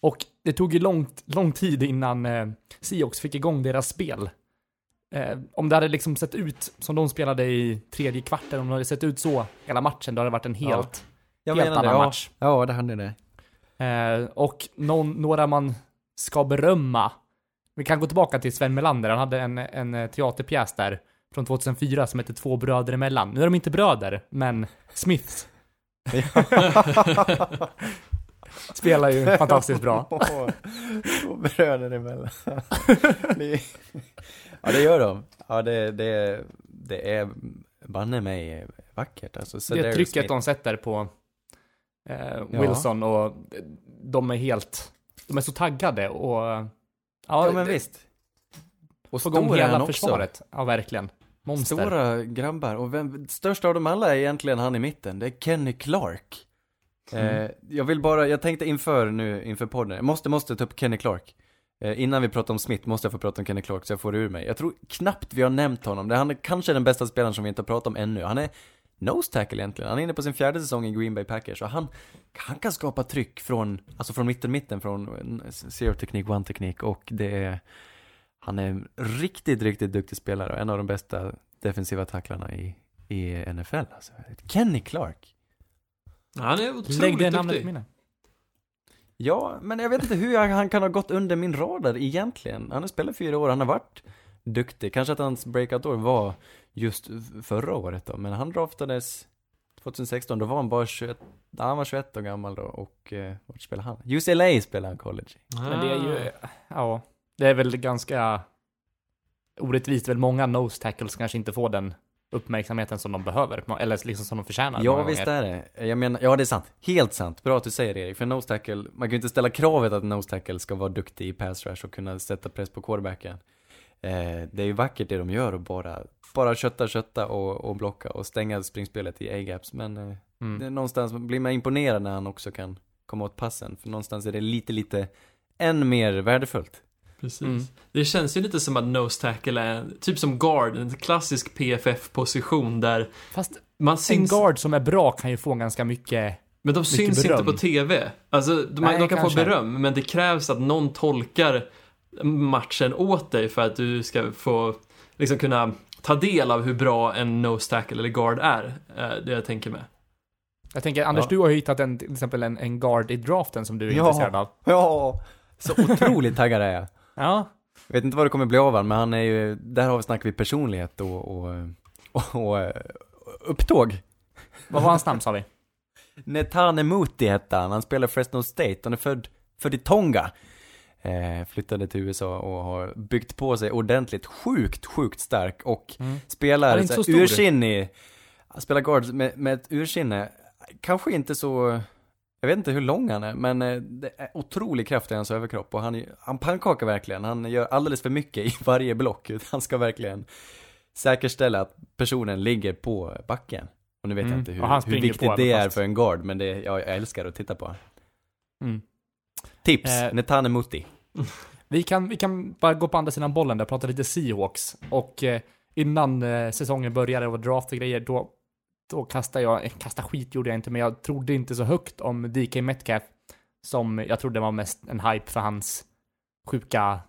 Och det tog ju långt, lång tid innan eh, Seahawks fick igång deras spel. Eh, om det hade liksom sett ut som de spelade i tredje kvarten, om det hade sett ut så hela matchen, då hade det varit en helt, Jag helt menar det, annan ja. match. Ja, det hade det. Eh, och någon, några man ska berömma. Vi kan gå tillbaka till Sven Melander. Han hade en, en eh, teaterpjäs där från 2004 som hette Två bröder emellan. Nu är de inte bröder, men Smiths spelar ju fantastiskt bra. Två bröder emellan. Det- ja, det gör de. Ja, det, det, det är banne mig vackert. Alltså, Det Sedarius trycket Smith. de sätter på eh, Ja. Wilson och de är helt, de är så taggade och ja, Ja, men det- visst. Och stor hela också. försvaret. Ja, verkligen. Monster. Stora grabbar. Och vem, störst av dem alla är egentligen han i mitten. Det är Kenny Clark. Mm. Eh, jag vill bara, jag tänkte inför nu, inför podden, jag måste, måste ta upp Kenny Clark. Eh, innan vi pratar om Smith måste jag få prata om Kenny Clark så jag får det ur mig. Jag tror knappt vi har nämnt honom. Det, han är kanske den bästa spelaren som vi inte har pratat om ännu. Han är nose tackle egentligen. Han är inne på sin fjärde säsong i Green Bay Packers och han, han kan skapa tryck från, alltså från mitten, mitten, från eh, zero teknik, one teknik och det är, han är en riktigt, riktigt duktig spelare och en av de bästa defensiva tacklarna i, i NFL alltså. Kenny Clark. Han är otroligt Lägg det namnet duktig. minne. Ja, men jag vet inte hur jag, han kan ha gått under min radar egentligen. Han har spelat fyra år, han har varit duktig. Kanske att hans breakout-år var just förra året då, men han draftades 2016, då var han bara 21, ja, han var 21 år gammal då och eh, vart spelade han? UCLA spelade han college i. Men det är Ah. ju, ja, det är väl ganska orättvist. Väl många nose tackles kanske inte får den uppmärksamheten som de behöver, eller liksom som de förtjänar. Ja, visst gånger. är det. Jag menar, ja det är sant. Helt sant. Bra att du säger det Erik. För nose tackle, man kan ju inte ställa kravet att nose tackle ska vara duktig i pass rush och kunna sätta press på quarterbacken. Eh, det är ju vackert det de gör och bara, bara kötta, kötta och, och blocka och stänga springspelet i A-gaps. Men eh, Mm. det är någonstans blir man imponerad när han också kan komma åt passen. För någonstans är det lite, lite än mer värdefullt. Precis. Mm. Det känns ju lite som att nose tackle är typ som guard, en klassisk PFF-position där Fast man en syns, guard som är bra kan ju få ganska mycket, men de syns beröm. inte på TV. Alltså, de, Nej, de kan kanske. få beröm, men det krävs att någon tolkar matchen åt dig för att du ska få liksom kunna ta del av hur bra en nose tackle eller guard är. eh, Det jag tänker med. jag tänker Anders, Ja. du har ju hittat en, till exempel en, en guard i draften som du är Ja. intresserad av. Ja, så otroligt taggad är jag. Ja, Jag vet inte vad det kommer bli av han, men han är ju, där har vi snackar vi personlighet och, och, och, och eh, upptåg. vad var hans namn sa vi? Netane Muti hette han, han spelar Fresno State, han är född, född i Tonga. Eh, flyttade till USA och har byggt på sig ordentligt, sjukt, sjukt stark och Mm. Spelar ursinnig, spelar guard med, med ett ursinne, kanske inte så, jag vet inte hur lång han är, men eh, det är otrolig kraft i hans överkropp och han, han pannkakar verkligen, han gör alldeles för mycket i varje block, han ska verkligen säkerställa att personen ligger på backen. Och nu vet Mm. jag inte hur, hur viktigt det är fast- för en guard, men det, ja, jag älskar att titta på. Mm. Tips, Eh, Netane Muti. Vi kan, vi kan bara gå på andra sidan bollen där och prata lite Seahawks. Och eh, innan eh, säsongen började och draft och grejer, då, då kastade jag, eh, kasta skit gjorde jag inte, men jag trodde inte så högt om DK Metcalf som jag trodde var mest en hype för hans sjuka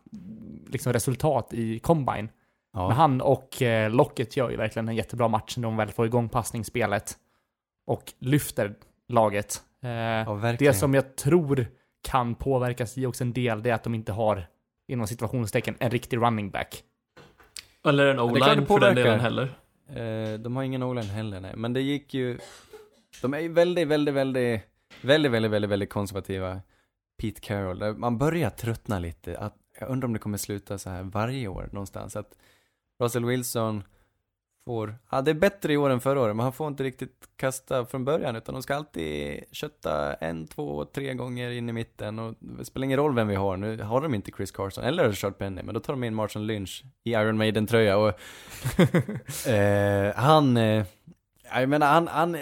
liksom, resultat i Combine. Ja. Men han och eh, Lockett gör ju verkligen en jättebra match när de väl får igång passningsspelet och lyfter laget. Eh, ja, det som jag tror kan påverka Seahawks en del, det är att de inte har, inom situationstecken, en riktig running back. Eller en o-line för den delen heller. Eh, de har ingen o heller, nej. Men det gick ju... De är ju väldigt, väldigt, väldigt, väldigt, väldigt, väldigt, väldigt konservativa. Pete Carroll, man börjar tröttna lite. Att, jag undrar om det kommer sluta så här varje år någonstans. Att Russell Wilson får, ja det är bättre i år än förra året, men han får inte riktigt kasta från början, utan de ska alltid kötta en, två, tre gånger in i mitten och det spelar ingen roll vem vi har, nu har de inte Chris Carson eller Richard Penny, men då tar de in Marshall Lynch i Iron Maiden-tröja och eh, han, eh, jag menar han, han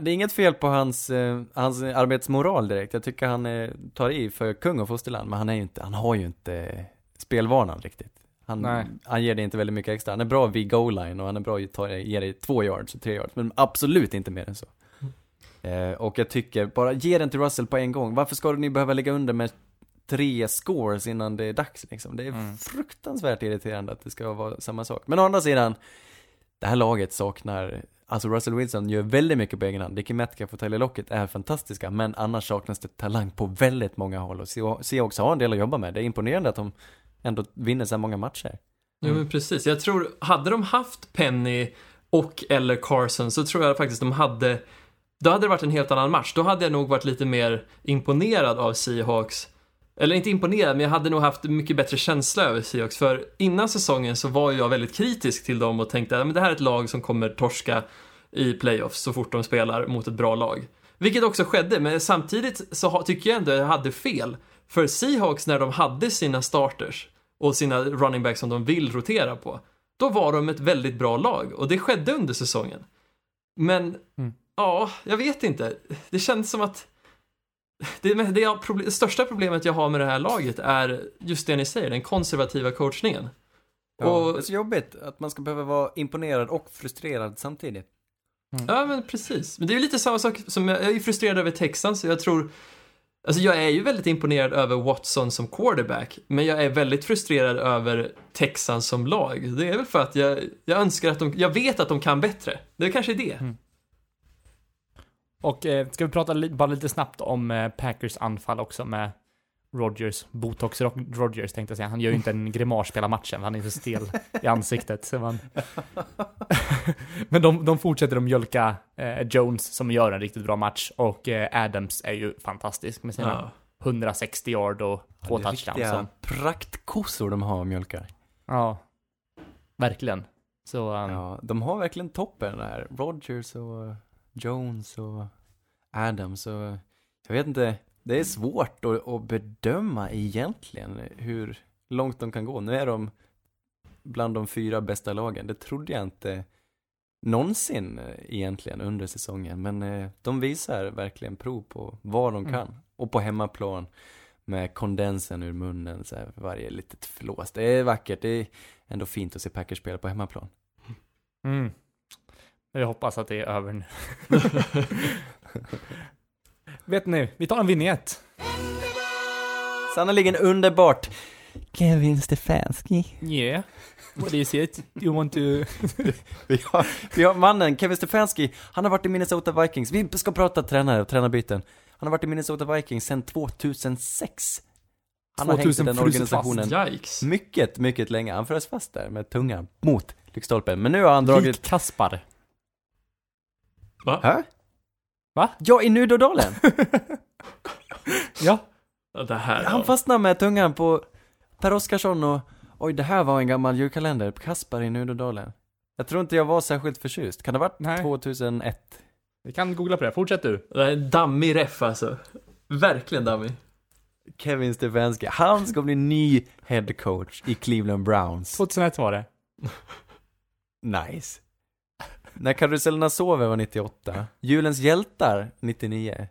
det är inget fel på hans, eh, hans arbetsmoral direkt. Jag tycker han eh, tar i för kung och fosterland, men han är inte, han har ju inte spelvanan riktigt. Han, Nej. han ger det inte väldigt mycket extra. Han är bra vid goal line och han är bra att ge dig två yards och tre yards, men absolut inte mer än så. Eh, och jag tycker, bara ge den till Russell på en gång. Varför ska ni behöva lägga under med tre scores innan det är dags liksom? Det är Mm. fruktansvärt irriterande att det ska vara samma sak. Men å andra sidan, det här laget saknar, alltså Russell Wilson gör väldigt mycket på egen hand. Dickie Metcalf och Tyler Lockett är fantastiska, men annars saknas det talang på väldigt många håll. Och Seahawks har en del att jobba med. Det är imponerande att de ändå vinner så här många matcher. Jo men precis, jag tror, hade de haft Penny och eller Carson så tror jag faktiskt de hade, då hade det varit en helt annan match. Då hade jag nog varit lite mer imponerad av Seahawks. Eller inte imponerad, men jag hade nog haft mycket bättre känsla över Seahawks. För innan säsongen så var jag väldigt kritisk till dem och tänkte att det här är ett lag som kommer torska i playoffs så fort de spelar mot ett bra lag. Vilket också skedde, men samtidigt så tycker jag ändå att jag hade fel. För Seahawks när de hade sina starters och sina running backs som de vill rotera på, då var de ett väldigt bra lag och det skedde under säsongen. Men, Mm. ja, jag vet inte. Det känns som att det, det, jag, det största problemet jag har med det här laget är just det ni säger, den konservativa coachningen. Ja, Och- det är så jobbigt att man ska behöva vara imponerad och frustrerad samtidigt. Ja, men precis. Men det är ju lite samma sak som jag, jag är frustrerad över Texans, så jag tror Alltså jag är ju väldigt imponerad över Watson som quarterback, men jag är väldigt frustrerad över Texans som lag. Det är väl för att jag, jag önskar att de, jag vet att de kan bättre. Det är kanske är det. Mm. Och eh, ska vi prata li- bara lite snabbt om eh, Packers anfall också med Rodgers, Botox Ro- Rodgers tänkte jag säga. Han gör ju inte en grimas hela matchen, han är så stel i ansiktet. Så man... Men de, de fortsätter att mjölka eh, Jones som gör en riktigt bra match och eh, Adams är ju fantastisk med sina Ja. 160 yard och två är touchdowns. som- praktkossor de har mjölkar. Ja, verkligen. Så, um, Ja, de har verkligen toppen där. Rogers och Jones och Adams och jag vet inte, det är svårt att, att bedöma egentligen hur långt de kan gå. Nu är de bland de fyra bästa lagen. Det trodde jag inte någonsin egentligen under säsongen. Men eh, de visar verkligen prov på vad de Mm. kan. Och på hemmaplan med kondensen ur munnen, så här, varje litet flås. Det är vackert, det är ändå fint att se Packers spela på hemmaplan. mm. Jag hoppas att det är över nu. Vet ni, vi tar en vignett. Sannerligen underbart! Kevin Stefanski. Yeah. What is it? You want to... Vi har, vi har mannen, Kevin Stefanski, han har varit i Minnesota Vikings. Vi ska prata tränare och tränarbyten. Han har varit i Minnesota Vikings sedan 2006. Han har hängt i 2000 den organisationen Yikes. mycket, mycket länge. Han frös fast där med tungan mot lyktstolpen. Men nu har han dragit... Lik Kaspar. Va? Hä? Va? Ja, i Nudodalen! Ja. Ja, Det här, Han ja. fastnade med tungan på Per Oscarsson och oj, det här var en gammal julkalender. Kaspar i Nudodalen. Jag tror inte jag var särskilt förtjust. Kan det ha varit Nej. 2001? Vi kan googla på det. Fortsätt du. Det är en dammig ref alltså. Verkligen dammig. Kevin Stefanski, han ska bli ny head coach i Cleveland Browns. 2001 var det. Nice. När karusellerna sover var 98. Julens hjältar 99.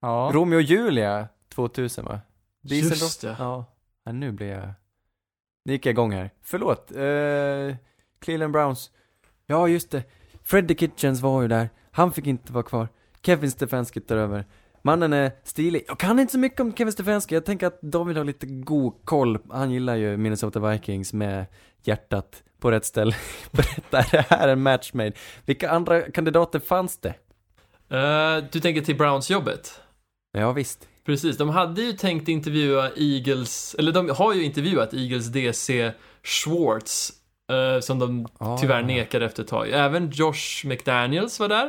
Ja. Romeo och Julia 2000 va? Dieseldoft- Just det. Ja. ja, nu blir jag... Nu gick jag igång här. Förlåt. Eh, Cleveland Browns. Ja, just det. Freddie Kitchens var ju där. Han fick inte vara kvar. Kevin Stefanski tar över. Mannen är stilig. Jag kan inte så mycket om Kevin Stefanski. Jag tänker att David har lite god koll. Han gillar ju Minnesota Vikings med hjärtat på rätt ställe. Berätta, är det här en match made? Vilka andra kandidater fanns det? Eh, du tänker till Browns-jobbet? Ja, visst. Precis, de hade ju tänkt intervjua Eagles, eller de har ju intervjuat Eagles DC Schwartz, eh, som de Ah. tyvärr nekade efter ett tag. Även Josh McDaniels var där.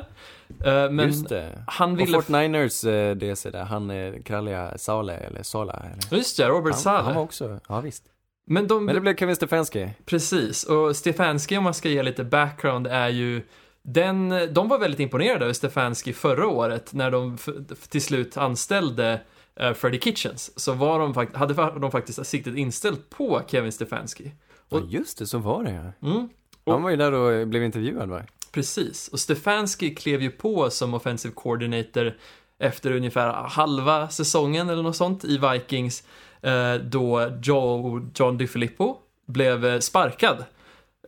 Eh, men Just det. han Och ville... 49ers eh, DC där, han kralliga Sale, eller Sala, eller? Just det, Robert Saleh. han var också, ja visst. Men de, Men det blev Kevin Stefanski. Precis, och Stefanski om man ska ge lite background är ju den, de var väldigt imponerade över Stefanski förra året när de till slut anställde uh, Freddie Kitchens. Så var de, hade de faktiskt siktet inställt på Kevin Stefanski. Ja, just det, så var det ja. Mm, Och- Han var ju där och blev intervjuad va? precis, och Stefanski klev ju på som offensive coordinator efter ungefär halva säsongen eller något sånt i Vikings eh, då Joe, John DiFilippo blev eh, sparkad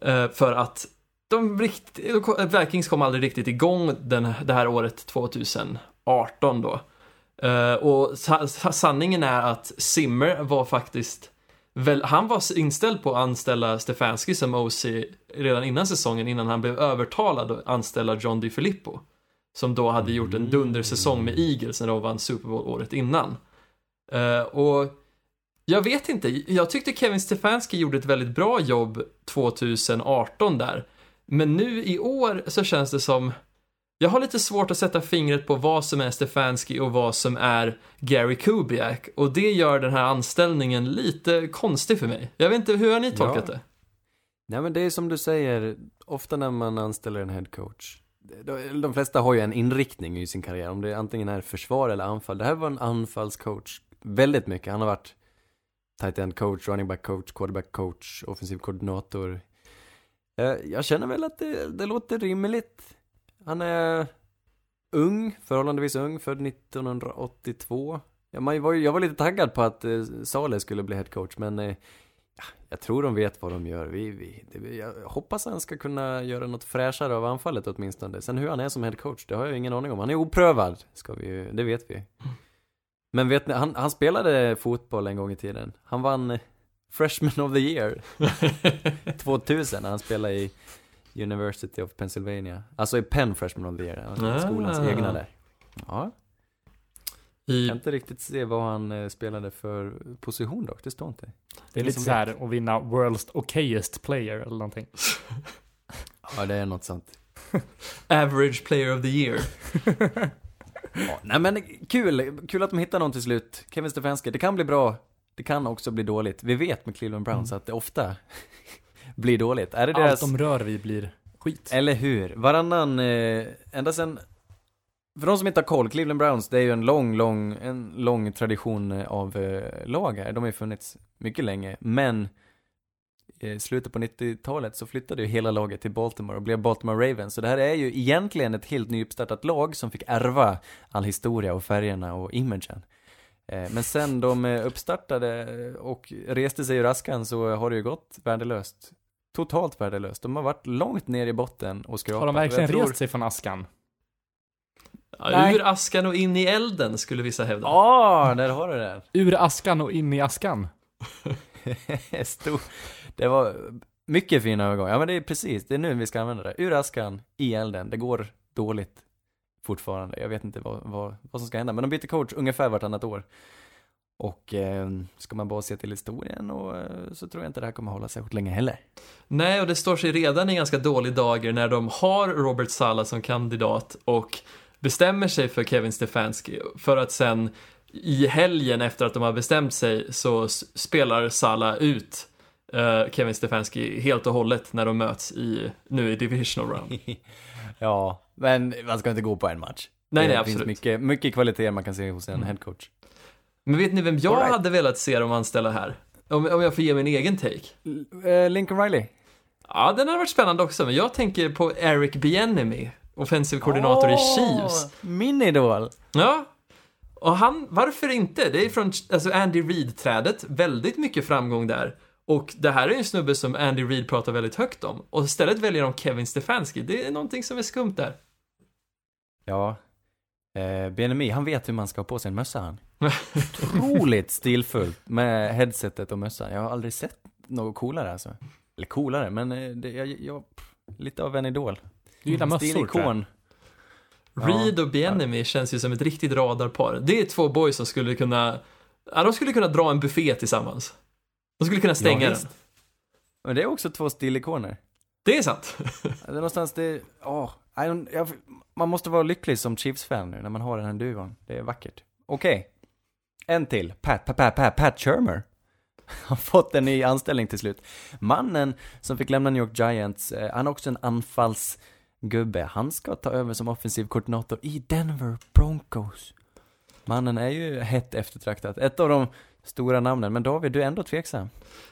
eh, för att de rikt, Vikings kom aldrig riktigt igång den, det här året 2018 då. Eh, och sa, sa- sanningen är att Zimmer var faktiskt Väl, han var inställd på att anställa Stefanski som OC redan innan säsongen, innan han blev övertalad att anställa John DiFilippo. Som då hade gjort en dundersäsong med Eagles när de vann Super Bowl året innan. Eh, och jag vet inte, jag tyckte Kevin Stefanski gjorde ett väldigt bra jobb 2018 där. Men nu i år så känns det som jag har lite svårt att sätta fingret på vad som är Stefanski och vad som är Gary Kubiak och det gör den här anställningen lite konstig för mig. Jag vet inte, hur har ni tolkat Ja. det? Nej men det är som du säger, ofta när man anställer en headcoach. De, de flesta har ju en inriktning i sin karriär, om det antingen är försvar eller anfall. Det här var en anfallscoach, väldigt mycket. Han har varit tight end coach, running back coach, quarterback coach, offensiv koordinator. Eh, jag känner väl att det, det låter rimligt. Han är ung, förhållandevis ung, född 1982. Jag var, ju- jag var lite taggad på att eh, Saleh skulle bli headcoach, men eh, jag tror de vet vad de gör. Vi, vi, det, jag hoppas han ska kunna göra något fräschare av anfallet åtminstone. Sen hur han är som headcoach, det har jag ingen aning om. Han är oprövad, ska vi, det vet vi. Mm. Men vet ni, han, han spelade fotboll en gång i tiden. Han vann eh, Freshman of the year 2000 när han spelade i University of Pennsylvania. Alltså i Penn Freshman of the year, Ah. skolans egna där. Ja, jag I, kan inte riktigt se vad han eh, spelade för position dock, det står inte. Det är lite så här att vinna World's okayest player eller någonting. Ja, det är något sånt. average player of the year. Ja, nej men kul, kul att de hittar någon till slut. Kevin Stefanski, det kan bli bra, det kan också bli dåligt. Vi vet med Cleveland Browns att det ofta blir dåligt. Är det Allt deras... de rör vid blir skit. Eller hur? Varannan, eh, ända sen, för de som inte har koll, Cleveland Browns, det är ju en lång, lång, en lång tradition av eh, lag här. De har ju funnits mycket länge, men slutet på 90-talet så flyttade ju hela laget till Baltimore och blev Baltimore Ravens. Så det här är ju egentligen ett helt nyuppstartat lag som fick ärva all historia och färgerna och imagen. Eh, Men sen de eh, uppstartade och reste sig ur askan så har det ju gått värdelöst. Totalt värdelöst. De har varit långt ner i botten och skrapat. Har de verkligen tror- rest sig från askan? Ja, ur askan och in i elden skulle vissa hävda. Ja, där har du det. Ur askan och in i askan. Stor. Det var mycket fina övergångar. Ja men det är precis, det är nu vi ska använda det. Ur askan, i elden. Det går dåligt fortfarande. Jag vet inte vad, vad, vad som ska hända. Men de byter coach ungefär vartannat år. Och eh, ska man bara se till historien och eh, så tror jag inte det här kommer hålla särskilt länge heller. Nej, och det står sig redan i ganska dålig dager när de har Robert Sala som kandidat och bestämmer sig för Kevin Stefanski för att sen i helgen efter att de har bestämt sig så spelar Sala ut Kevin Stefanski helt och hållet när de möts i, nu i divisional round. ja, men man ska inte gå på en match. Nej, det nej, finns absolut. mycket, mycket kvaliteter man kan se hos en Mm. headcoach. Men vet ni vem jag right. hade velat se dem anställa här? Om, om jag får ge min egen take. Eh, Lincoln Riley. Ja, den har varit spännande också, men jag tänker på Eric Bieniemy, offensiv koordinator i Chiefs. Min idol. Ja. Och han, varför inte? Det är från alltså Andy Reid-trädet, väldigt mycket framgång där. Och det här är ju en snubbe som Andy Reid pratar väldigt högt om. Och istället väljer de Kevin Stefanski. Det är någonting som är skumt där. Ja. Eh, BNMI, han vet hur man ska ha på sig en mössa han. Otroligt stilfullt med headsetet och mössan. Jag har aldrig sett något coolare alltså. Eller coolare, men eh, det, jag, jag, lite av en idol. Du gillar mössor. Stilikon. Ja. Reid och Bieniemy känns ju som ett riktigt radarpar. Det är två boys som skulle kunna, ja, de skulle kunna dra en buffé tillsammans. De skulle kunna stänga den. Men det är också två stilikoner. Det är sant. Det är någonstans det, åh, don't, jag, man måste vara lycklig som Chiefs-fan nu när man har den här duon. Det är vackert. Okej. En till. Pat, Pat, Pat, Pat, Pat Shermer. har fått en ny anställning till slut. Mannen som fick lämna New York Giants, eh, han är också en anfallsgubbe. Han ska ta över som offensiv koordinator i Denver Broncos. Mannen är ju hett eftertraktad. Ett av de stora namnen, men David, du är ändå tveksam.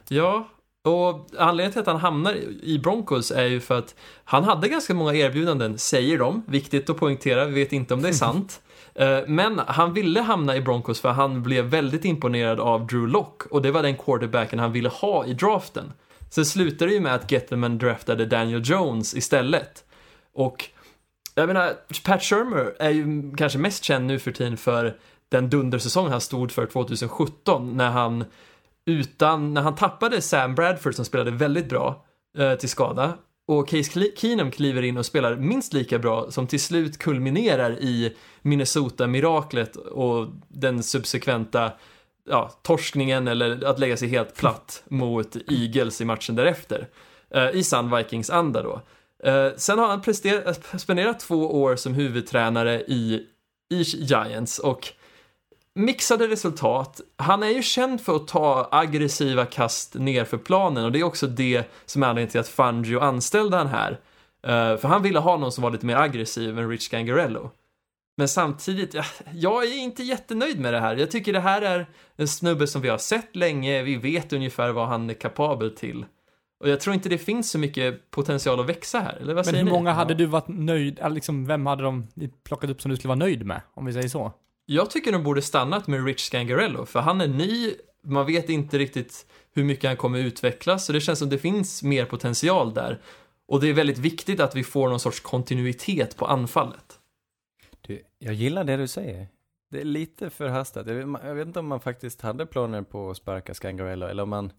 Ja, och anledningen till att han hamnar i Broncos är ju för att han hade ganska många erbjudanden, säger de. Viktigt att poängtera, vi vet inte om det är sant. Eh, Men han ville hamna i Broncos för han blev väldigt imponerad av Drew Lock och det var den quarterbacken han ville ha i draften. Sen slutade det ju med att Gettleman draftade Daniel Jones istället. Och jag menar, Pat Shermer är ju kanske mest känd nu för tiden för den dundersäsong han stod för 2017 när han utan, när han tappade Sam Bradford som spelade väldigt bra eh, till skada och Case Keenum kliver in och spelar minst lika bra som till slut kulminerar i Minnesota-miraklet och den subsekventa ja, torskningen eller att lägga sig helt platt mot Eagles i matchen därefter. Eh, I sann Vikings-anda då. Eh, sen har han spenderat två år som huvudtränare i, i Giants och mixade resultat. Han är ju känd för att ta aggressiva kast ner för planen och det är också det som är anledningen till att Fangio anställde han här. Eh, för han ville ha någon som var lite mer aggressiv än Rich Gangarello. Men samtidigt, ja, jag är inte jättenöjd med det här. Jag tycker det här är en snubbe som vi har sett länge, vi vet ungefär vad han är kapabel till. Och jag tror inte det finns så mycket potential att växa här, eller vad Men säger hur ni? många hade du varit nöjd, liksom, vem hade de plockat upp som du skulle vara nöjd med? Om vi säger så. Jag tycker de borde stannat med Rich Scangarello, för han är ny, man vet inte riktigt hur mycket han kommer utvecklas, så det känns som det finns mer potential där. Och det är väldigt viktigt att vi får någon sorts kontinuitet på anfallet. Du, jag gillar det du säger. Det är lite förhastat. Jag vet, jag vet inte om man faktiskt hade planer på att sparka Scangarello eller om man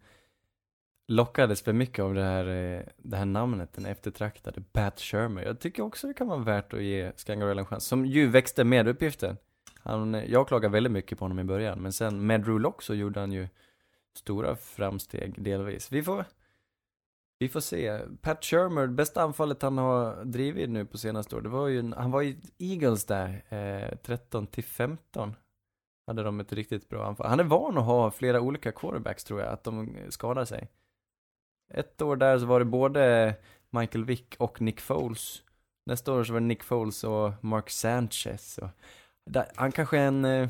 lockades för mycket av det här, eh, det här namnet, den eftertraktade Bat Shermer. Jag tycker också det kan vara värt att ge Scangarello en chans, som ju växte med uppgiften. Han, jag klagade väldigt mycket på honom i början, men sen med Drew Lock så gjorde han ju stora framsteg delvis. Vi får, vi får se. Pat Shermer, bästa anfallet han har drivit nu på senaste år, det var ju, en- han var i Eagles där, eh, 13 till 15. Hade de ett riktigt bra anfall. Han är van att ha flera olika quarterbacks tror jag, att de skadar sig. Ett år där så var det både Michael Vick och Nick Foles. Nästa år så var det Nick Foles och Mark Sanchez. Och där, han kanske är en, eh,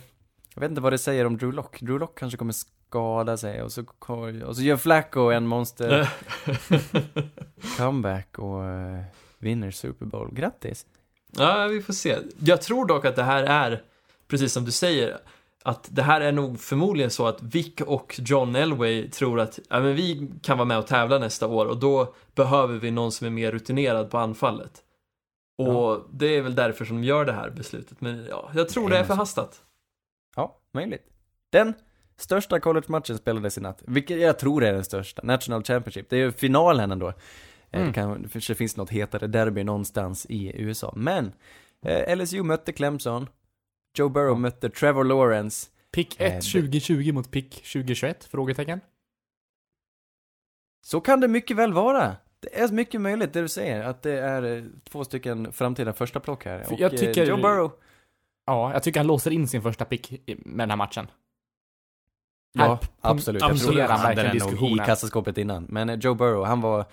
jag vet inte vad det säger om Drew Lock. Drew Lock kanske kommer skada sig och så, och så gör Flacco en monster comeback och eh, vinner Super Bowl. Grattis! Ja, vi får se. Jag tror dock att det här är, precis som du säger, att det här är nog förmodligen så att Vic och John Elway tror att ja, men vi kan vara med och tävla nästa år och då behöver vi någon som är mer rutinerad på anfallet. Och Ja. det är väl därför som de gör det här beslutet. Men ja, jag tror det är förhastat. Ja, möjligt. Den största college-matchen spelades i natt, vilket jag tror är den största, National Championship. Det är ju finalen ändå. Eh, Mm. Det kan, det kanske finns något hetare derby någonstans i USA. Men, eh, LSU mötte Clemson, Joe Burrow mötte Trevor Lawrence. Pick Eh, 1 2020 mot pick 2021? Frågetecken. Så kan det mycket väl vara. Det är mycket möjligt det du säger, att det är eh, två stycken framtida första plock här. För Och, jag eh, tycker- Joe Burrow. Ja, jag tycker han låser in sin första pick i- med den här matchen. Här Ja, absolut. Jag tror punkterar han hade verkligen den nog i diskussionen. kassaskåpet innan. Men eh, Joe Burrow, han var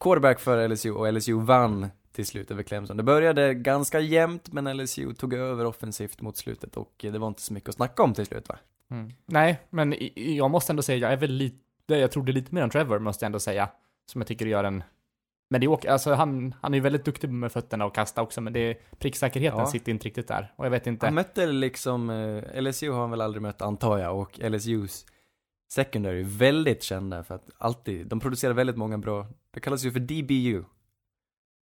quarterback för LSU och LSU vann till slut över Clemson. Det började ganska jämnt, men LSU tog över offensivt mot slutet och eh, det var inte så mycket att snacka om till slut va? Mm. Nej, men i- i- jag måste ändå säga, jag är väl lite, jag trodde lite mer om Trevor, måste jag ändå säga. Som jag tycker gör en medioker, alltså han, han är ju väldigt duktig med fötterna och kasta också, men det pricksäkerheten Ja. sitter inte riktigt där. Och jag vet inte. Han mötte liksom, eh, LSU har han väl aldrig mött antar jag och LSUs secondary är väldigt kända för att alltid, de producerar väldigt många bra, det kallas ju för DBU.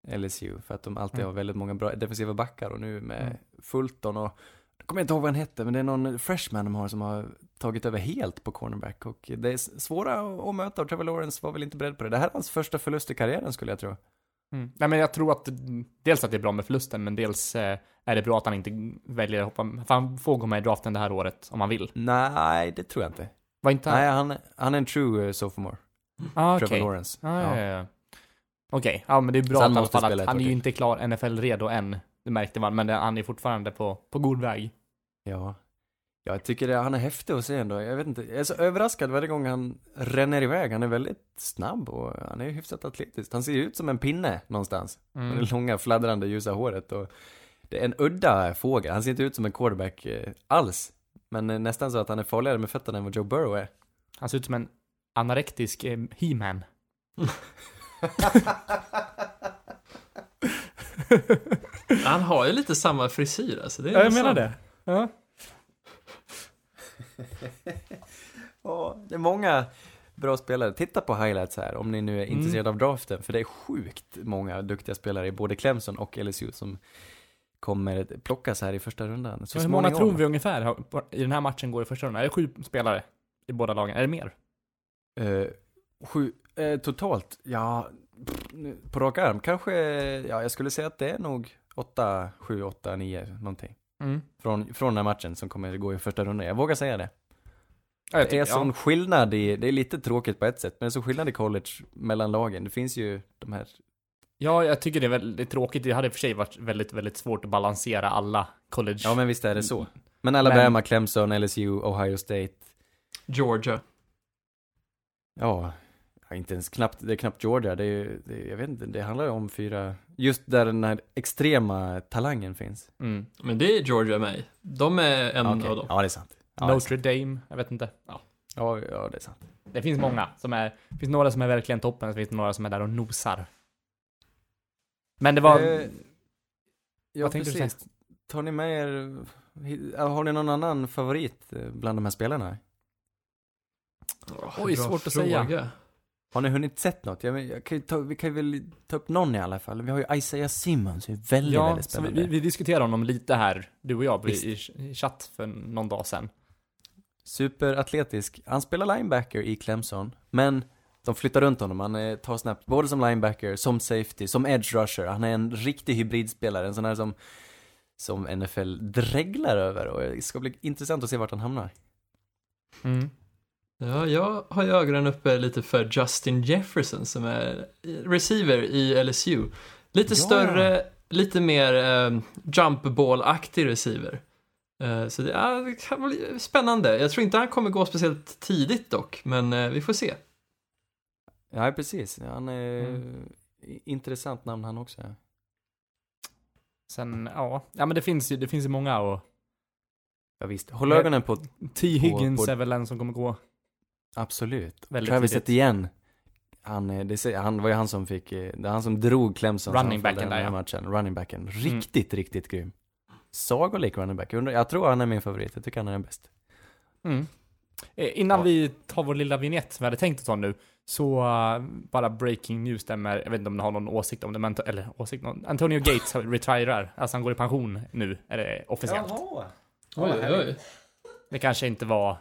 LSU, för att de alltid Mm. har väldigt många bra defensiva backar och nu med Mm. Fulton och jag kommer inte ihåg vad han hette, men det är någon freshman de har som har tagit över helt på cornerback och det är svåra att möta och Trevor Lawrence var väl inte beredd på det. Det här är hans första förlust i karriären skulle jag tro. Mm. Nej, men jag tror att dels att det är bra med förlusten, men dels eh, är det bra att han inte väljer att hoppa, för han får gå med i draften det här året om han vill. Nej, det tror jag inte. Var inte Nej, han, han är en true eh, sophomore, Ah, Trevor okej. Lawrence. Ja, ja, ja. Okej, ja men det är bra han att spela att han är ju inte klar NFL-redo än. Det märkte man, men det- han är fortfarande på, på god väg. Ja. Jag tycker det, han är häftig att se ändå. Jag vet inte, jag är så överraskad varje gång han ränner iväg. Han är väldigt snabb och han är hyfsat atletisk. Han ser ut som en pinne någonstans. Med Mm. det långa fladdrande ljusa håret och det är en udda fågel. Han ser inte ut som en quarterback eh, alls. Men eh, nästan så att han är farligare med fötterna än vad Joe Burrow är. Han ser ut som en anorektisk eh, He-Man. Han har ju lite samma frisyr alltså. Det är Ja, jag menar det. Ja. Ja, det är många bra spelare. Titta på highlights här om ni nu är Mm. intresserade av draften. För det är sjukt många duktiga spelare i både Clemson och LSU som kommer plockas här i första rundan. Så hur många tror vi ungefär har- i den här matchen går i första rundan? Är det sju spelare i båda lagen? Är det mer? Eh, sju, eh, totalt, ja, pff, på rak arm, kanske, ja, jag skulle säga att det är nog åtta, sju, åtta, nio, någonting. Mm. Från, från den här matchen som kommer gå i första rundan. Jag vågar säga det. Ja, jag Det är tycker, sån ja. skillnad i, det är lite tråkigt på ett sätt, men det är så skillnad i college mellan lagen. Det finns ju de här, ja, jag tycker det är väldigt tråkigt. Det hade i och för sig varit väldigt, väldigt svart att balansera alla college. ja men visst är det så. Men alla Men- Alabama, Clemson, LSU, Ohio State, Georgia. ja, ja, inte ens knappt, det är knappt Georgia, det är det, jag vet inte, det handlar ju om fyra, just där den här extrema talangen finns. Mm. Men det är Georgia med. De är en Okej. av dem. Ja, det är sant. Ja, det är sant. Notre Dame, jag vet inte. Ja. Ja, ja, det är sant. Det finns många som är, det finns några som är verkligen toppen, så finns det några som är där och nosar. Men det var, Eh, ja, Vad tänkte du precis. Tar ni med er, har ni någon annan favorit eh, bland de här spelarna? Oj, svårt att säga. Har ni hunnit sett något? Jag, jag kan ta, vi kan ju väl ta upp någon i alla fall. Vi har ju Isaiah Simmons, det är väldigt, ja, väldigt spännande. vi, vi diskuterade honom lite här, du och jag, i, i chatt för någon dag sedan. Superatletisk. Han spelar linebacker i Clemson, men de flyttar runt honom. Han eh, tar snabbt, både som linebacker, som safety, som edge rusher. Han är en riktig hybridspelare, en sån här som, som NFL dreglar över och det ska bli intressant att se vart han hamnar. Mm. Ja, jag har ju ögonen uppe lite för Justin Jefferson som är receiver i LSU. Lite Ja. större, lite mer eh, jump ball-aktig receiver. Eh, så det, ja, det kan bli spännande. Jag tror inte han kommer gå speciellt tidigt dock, men eh, vi får se. Ja, precis. Han är Mm. intressant namn han också. Sen, ja, ja men det finns ju, det finns ju många och Ja, visst. Håll ögonen på, T. Higgins på- är väl en som kommer gå. Absolut. Väldigt Travis tidigt. Etienne. Han, eh, det, han var ju han som fick, eh, det var han som drog Clemsons Running backen där, ja. matchen. Running backen. Riktigt, riktigt grym. Sagolik running back. Jag, tror han är min favorit. Jag tycker han är den bäst. Mm. Eh, Innan Ja. vi tar vår lilla vignett som vi hade tänkt att ta nu, så uh, bara breaking news stämmer, jag vet inte om ni har någon åsikt om det, men, eller åsikt, någon, Antonio Gates retirar, alltså han går i pension nu, är det officiellt. Jaha. Oj, oj. Det kanske inte var,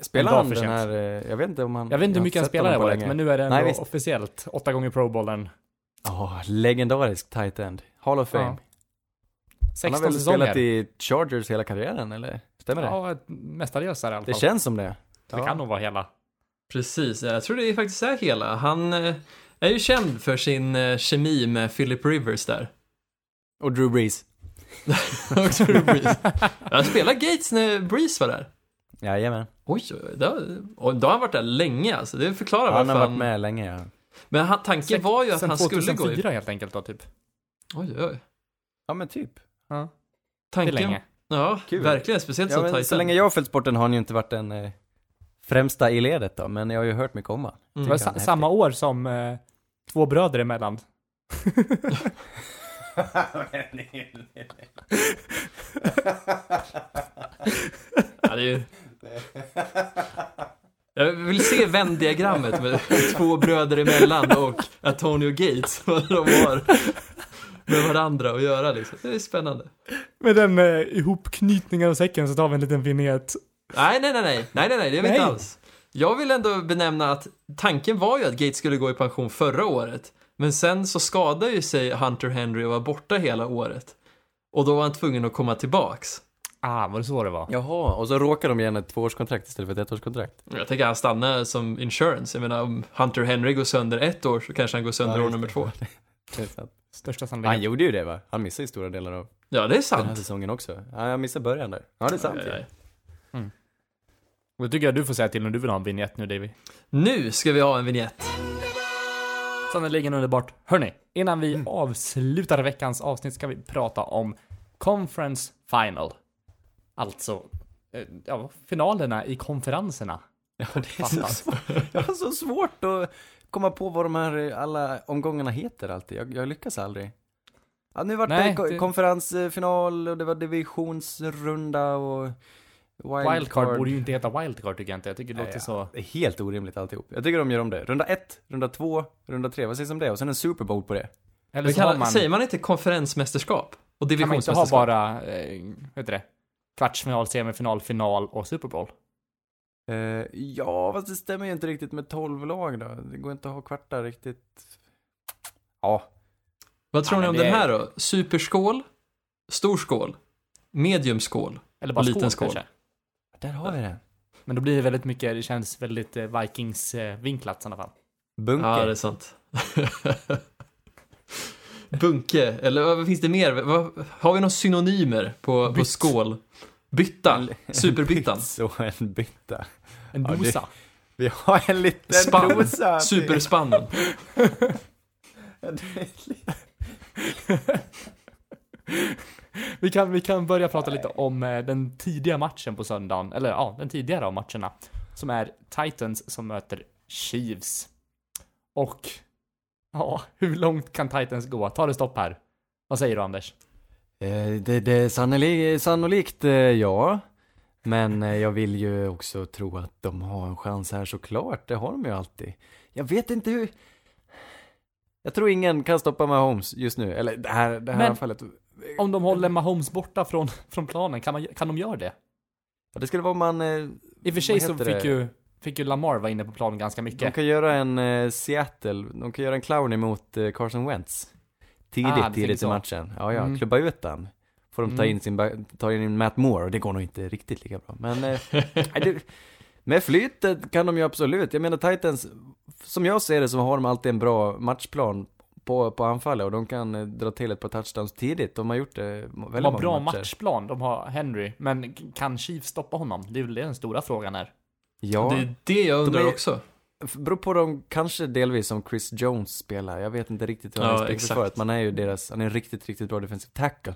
Spelar han den här, eh, jag vet inte om han... jag vet inte hur mycket han spelar på året, men nu är det Nej, ändå visst. officiellt, åtta gånger Pro Bowlen, Ja, legendarisk tight end. Hall of Fame. Ja. han 16 har väl säsonger. spelat i Chargers hela karriären, eller? Stämmer det? Ja, mestadels är det i alla Det fall. känns som det. Det kan nog vara hela. Precis, jag tror det faktiskt är hela. Han eh, är ju känd för sin eh, kemi med Philip Rivers där. Och Drew Brees. Och Drew Brees. Jag spelade Gates när Breeze var där. Jajamän. Oj, oj, oj. Då, och då har han varit där länge alltså. Det förklarar Han varför har varit med länge, ja. Men han, tanken var ju att Sen han skulle gå i... 2004 helt enkelt då, typ. Oj, oj. Ja, men typ. Ja, det är Tanken... länge. Ja, Kul. verkligen. Speciellt Ja, som så länge jag har följt sporten har han ju inte varit den eh, främsta i ledet då, men jag har ju hört mycket om honom. Det Mm. var Tycker han sa- samma år som eh, två bröder emellan. Ja, det är ju... Jag vill se Venn-diagrammet med två bröder emellan och Antonio Gates, vad de har med varandra att göra liksom. Det är spännande. Med den eh, ihopknytningen av säcken så tar vi en liten vignett. Nej, nej, nej, nej, nej, nej, nej, det är vi Nej. inte alls. Jag vill ändå benämna att tanken var ju att Gates skulle gå i pension förra året. Men sen så skadade ju sig Hunter Henry och var borta hela året. Och då var han tvungen att komma tillbaks. Ah, var det så det var? Jaha, och så råkar de ge henne ett tvåårskontrakt istället för ett ettårskontrakt. Jag tänker att han stannar som insurance. Jag menar om Hunter Henry går sönder ett år så kanske han går sönder Ja, år nummer två. Det är sant. Största Han sannolikheten. gjorde ju det va? Han missade ju stora delar av Ja, det är den här sant. säsongen också. Ja, jag missade början där. Ja, det är sant Aj, aj, aj. Och då tycker jag du får säga till om du vill ha en vignett nu, Davy. Nu ska vi ha en vignett. Sannerligen underbart. Hörni, innan vi avslutar veckans avsnitt ska vi prata om Conference Final. Alltså, eh, ja, finalerna i konferenserna. Ja, det är så svårt. Jag har så svårt att komma på vad de här alla omgångarna heter alltid. Jag, jag lyckas aldrig. Ja, nu var det, det- konferensfinal och det var divisionsrunda och wildcard. Wildcard borde ju inte heta wildcard tycker jag inte. Jag tycker det låter Nej, så... Det är helt orimligt alltihop. Jag tycker de gör om det. Runda ett, runda två, runda tre. Vad sägs om det? Och sen en Super Bowl på det. Eller så kan, man... Säger man inte konferensmästerskap? Och Kan man inte ha divisionsmästerskap? bara, vad heter det? Kvartsfinal, semifinal, final och Super Bowl? Eh, ja, fast det stämmer ju inte riktigt med 12 lag då. Det går inte att ha kvartar riktigt. Ja, Vad tror Ja, ni om det den är- här då? Superskål? Stor skål? Medium skål? Eller bara Och liten skål, skål. där har vi den. Men då blir det väldigt mycket, det känns väldigt eh, Vikings-vinklat i alla fall. Bunker. Ja, det är sant. Bunke, eller vad finns det mer? Vad, har vi några synonymer på, på skål? Bytta, superbyttan, och en bytta. En Ja, det- dosa. Vi har en liten Spann. dosa. superspannen. Vi kan, vi kan börja prata lite om eh, den tidiga matchen på söndagen, eller ja, den tidigare av matcherna. Som är Titans som möter Chiefs. Och, ja, hur långt kan Titans gå? Ta det stopp här. Vad säger du Anders? Eh, Det, det är sannolikt, sannolikt eh, ja. Men eh, jag vill ju också tro att de har en chans här såklart. Det har de ju alltid. Jag vet inte hur... Jag tror ingen kan stoppa Mahomes just nu. Eller det här, det här Men- anfallet. Om de håller Mahomes borta från, från planen, kan, man, kan de göra det? Ja, det skulle vara om man... eh, I och för sig så fick det? ju, fick ju Lamar vara inne på planen ganska De mycket. kan göra en eh, Seattle, de kan göra en clown emot eh, Carson Wentz. Tidigt, Ah, du tidigt i matchen. Ja, ja, Mm. klubba ut den. Får de ta Mm. in sin, ta in Matt Moore och det går nog inte riktigt lika bra. Men, eh, det, med flytet kan de ju absolut. Jag menar Titans, som jag ser det så har de alltid en bra matchplan på, på anfallet och de kan eh, dra till ett par touchdowns tidigt. De har gjort det väldigt De många har bra matcher. matchplan, de har Henry. Men kan Chiefs stoppa honom? Det är väl den stora frågan är. Ja, Det är det jag undrar är- också. Beror på dem, kanske delvis som Chris Jones spelar. Jag vet inte riktigt hur han Ja, är spelförsvaret. Man är ju deras, han är en riktigt, riktigt bra defensive tackle.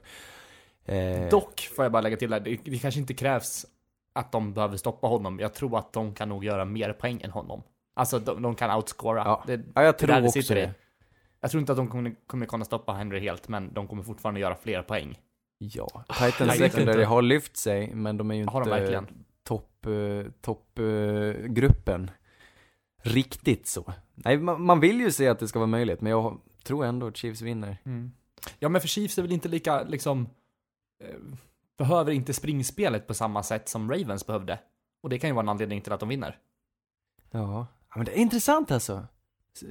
Eh, Dock, får jag bara lägga till här, det, det kanske inte krävs att de behöver stoppa honom. Jag tror att de kan nog göra mer poäng än honom. Alltså, de, de kan outscora. Ja. Det, ja, jag det tror det också sitter i. det. Jag tror inte att de kommer, kommer kunna stoppa Henry helt, men de kommer fortfarande göra fler poäng. Ja, Titans secondary inte. har lyft sig, men de är ju Har de inte verkligen? Topp, eh, gruppen. Riktigt så. Nej, man, man vill ju se att det ska vara möjligt, men jag tror ändå att Chiefs vinner. Ja, men för Chiefs är väl inte lika, liksom, eh, behöver inte springspelet på samma sätt som Ravens behövde. Och det kan ju vara en anledning till att de vinner. Ja, ja men det är intressant alltså.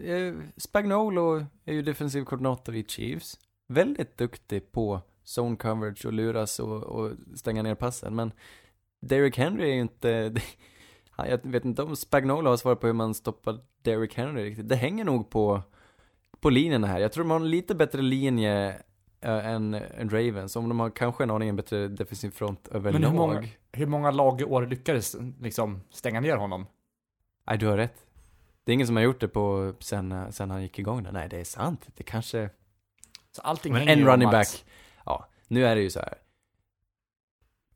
Eh, Spagnolo är ju defensiv koordinator i Chiefs. Väldigt duktig på zone coverage och luras och, och stänga ner passen, men Derrick Henry är ju inte... Jag vet inte om Spagnolo har svarat på hur man stoppar Derrick Henry riktigt. Det hänger nog på, på linjerna här. Jag tror de har en lite bättre linje äh, än, än Ravens. Om de har kanske en aningen bättre defensiv front överlag. Men hur många, hur många lag i år lyckades liksom stänga ner honom? Nej, du har rätt. Det är ingen som har gjort det på sen, sen han gick igång där. Nej, det är sant. Det kanske... Så allting Men en running back. Ja, nu är det ju så här.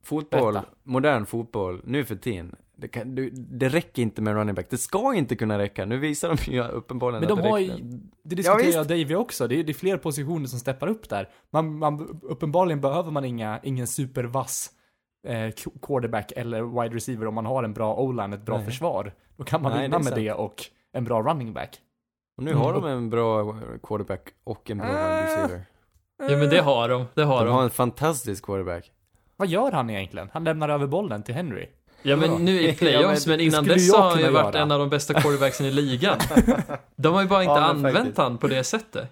Fotboll, Berätta. modern fotboll, nu för tiden. Det, kan, du, det räcker inte med running back. Det ska inte kunna räcka. Nu visar de ju uppenbarligen Men de att det har räcker. ju, det diskuterar jag Davy också, det är, det är fler positioner som steppar upp där. Man, man, uppenbarligen behöver man inga, ingen supervass eh, quarterback eller wide receiver om man har en bra o-line, ett bra Nej. försvar. Då kan man Nej, vinna det med sant. det och en bra running back. Och nu Mm. har de en bra quarterback och en bra wide receiver. Ja men det har de, det har De har de. en fantastisk quarterback. Vad gör han egentligen? Han lämnar över bollen till Henry. Ja men nu i playoffs, Ja, men men innan dess har han ju varit göra. en av de bästa quarterbacksen i ligan. De har ju bara inte Ja, använt faktiskt. han på det sättet.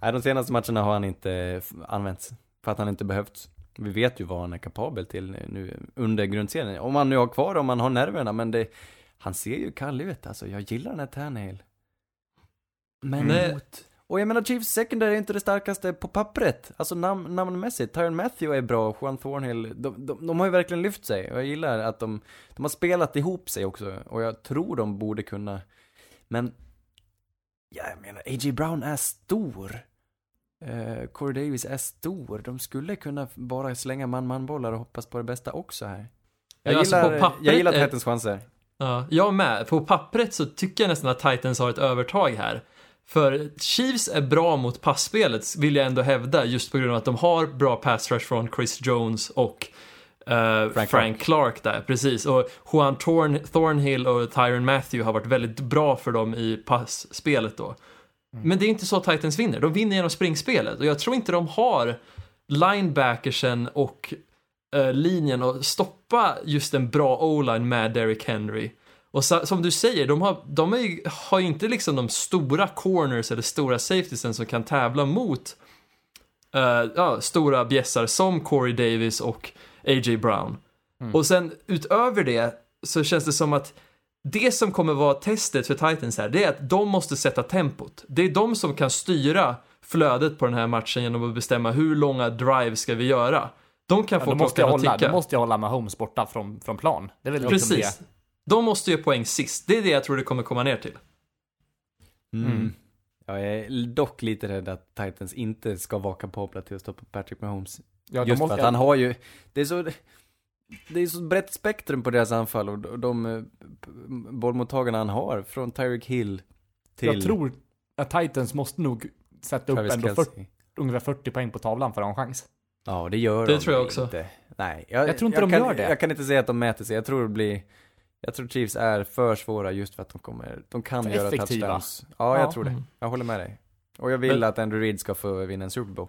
Nej, de senaste matcherna har han inte använts. För att han inte behövts. Vi vet ju vad han är kapabel till nu under grundserien. Om han nu har kvar, om han har nerverna, men det... Han ser ju kall ut alltså. Jag gillar den här Tannehill. Men Nej. mot... Och jag menar Chiefs secondary är inte det starkaste på pappret. Alltså nam namnmässigt. Tyron Matthew är bra, Juan Thornhill. De, de, de har ju verkligen lyft sig. Och jag gillar att de, de har spelat ihop sig också. Och jag tror de borde kunna. Men, ja, jag menar, A.J. Brown är stor. Uh, Corey Davis är stor. De skulle kunna bara slänga man-man-bollar och hoppas på det bästa också här. Jag Ja, alltså, gillar, pappret jag gillar Titans chanser. Ja, jag med. På pappret så tycker jag nästan att Titans har ett övertag här. För Chiefs är bra mot passspelet, vill jag ändå hävda, just på grund av att de har bra pass rush från Chris Jones och eh, Frank, Clark. Clark där, precis. Och Juan Thorn, Thornhill och Tyron Matthew har varit väldigt bra för dem i passspelet då. Men det är inte så Titans vinner, de vinner genom springspelet och jag tror inte de har linebackersen och eh, linjen att stoppa just en bra o-line med Derrick Henry. Och sa, som du säger, de har, de ju- har ju inte liksom de stora corners eller stora safetiesen som kan tävla mot eh, ja, stora bjässar som Corey Davis och A.J. Brown. Och sen utöver det så känns det som att det som kommer vara testet för Titans här, det är att de måste sätta tempot. Det är de som kan styra flödet på den här matchen genom att bestämma hur långa drives ska vi göra. De kan Ja, få då måste jag klockan att hålla, ticka. då måste jag hålla Mahomes borta från, från plan. Det är väl liksom Precis. det. De måste göra poäng sist. Det är det jag tror det kommer komma ner till. Mm. Jag är dock lite rädd att Titans inte ska vara kapabla till att stoppa Patrick Mahomes. Ja, Just måste för att jag- han har ju, det är så, det är så brett spektrum på deras anfall och de, bollmottagarna han har, från Tyreek Hill till Jag tror att Titans måste nog sätta upp Travis ändå Kelce. 40, ungefär 40 poäng på tavlan för att ha en chans. Ja, det gör Det de tror jag också. Inte. Nej, jag, Jag tror inte de kan, gör det. Jag kan inte säga att de mäter sig, jag tror det blir jag tror Chiefs är för svåra just för att de kommer, de kan För göra effektiva. touchdowns. Ja, jag Ja. tror det. Jag håller med dig. Och jag vill Men- att Andrew Reid ska få vinna en Super Bowl.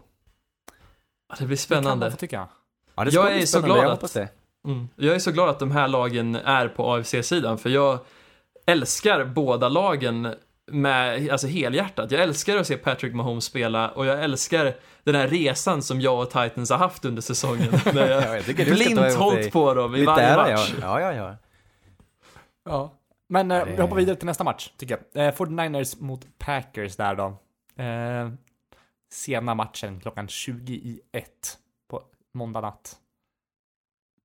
Det blir Det kan man spännande. få tycka. Ja, det Jag bli är så spännande, glad jag att- det. Mm. Jag är så glad att de här lagen är på AFC-sidan, för jag älskar båda lagen med, alltså helhjärtat. Jag älskar att se Patrick Mahomes spela och jag älskar den här resan som jag och Titans har haft under säsongen. När jag, Ja, jag ska blint hållit på dem i varje match. Ja, ja, ja. Ja. Men eh, vi hoppar vidare till nästa match, tycker jag. Eh, 49ers mot Packers där då. Eh, sena matchen klockan 20 i ett på måndag natt.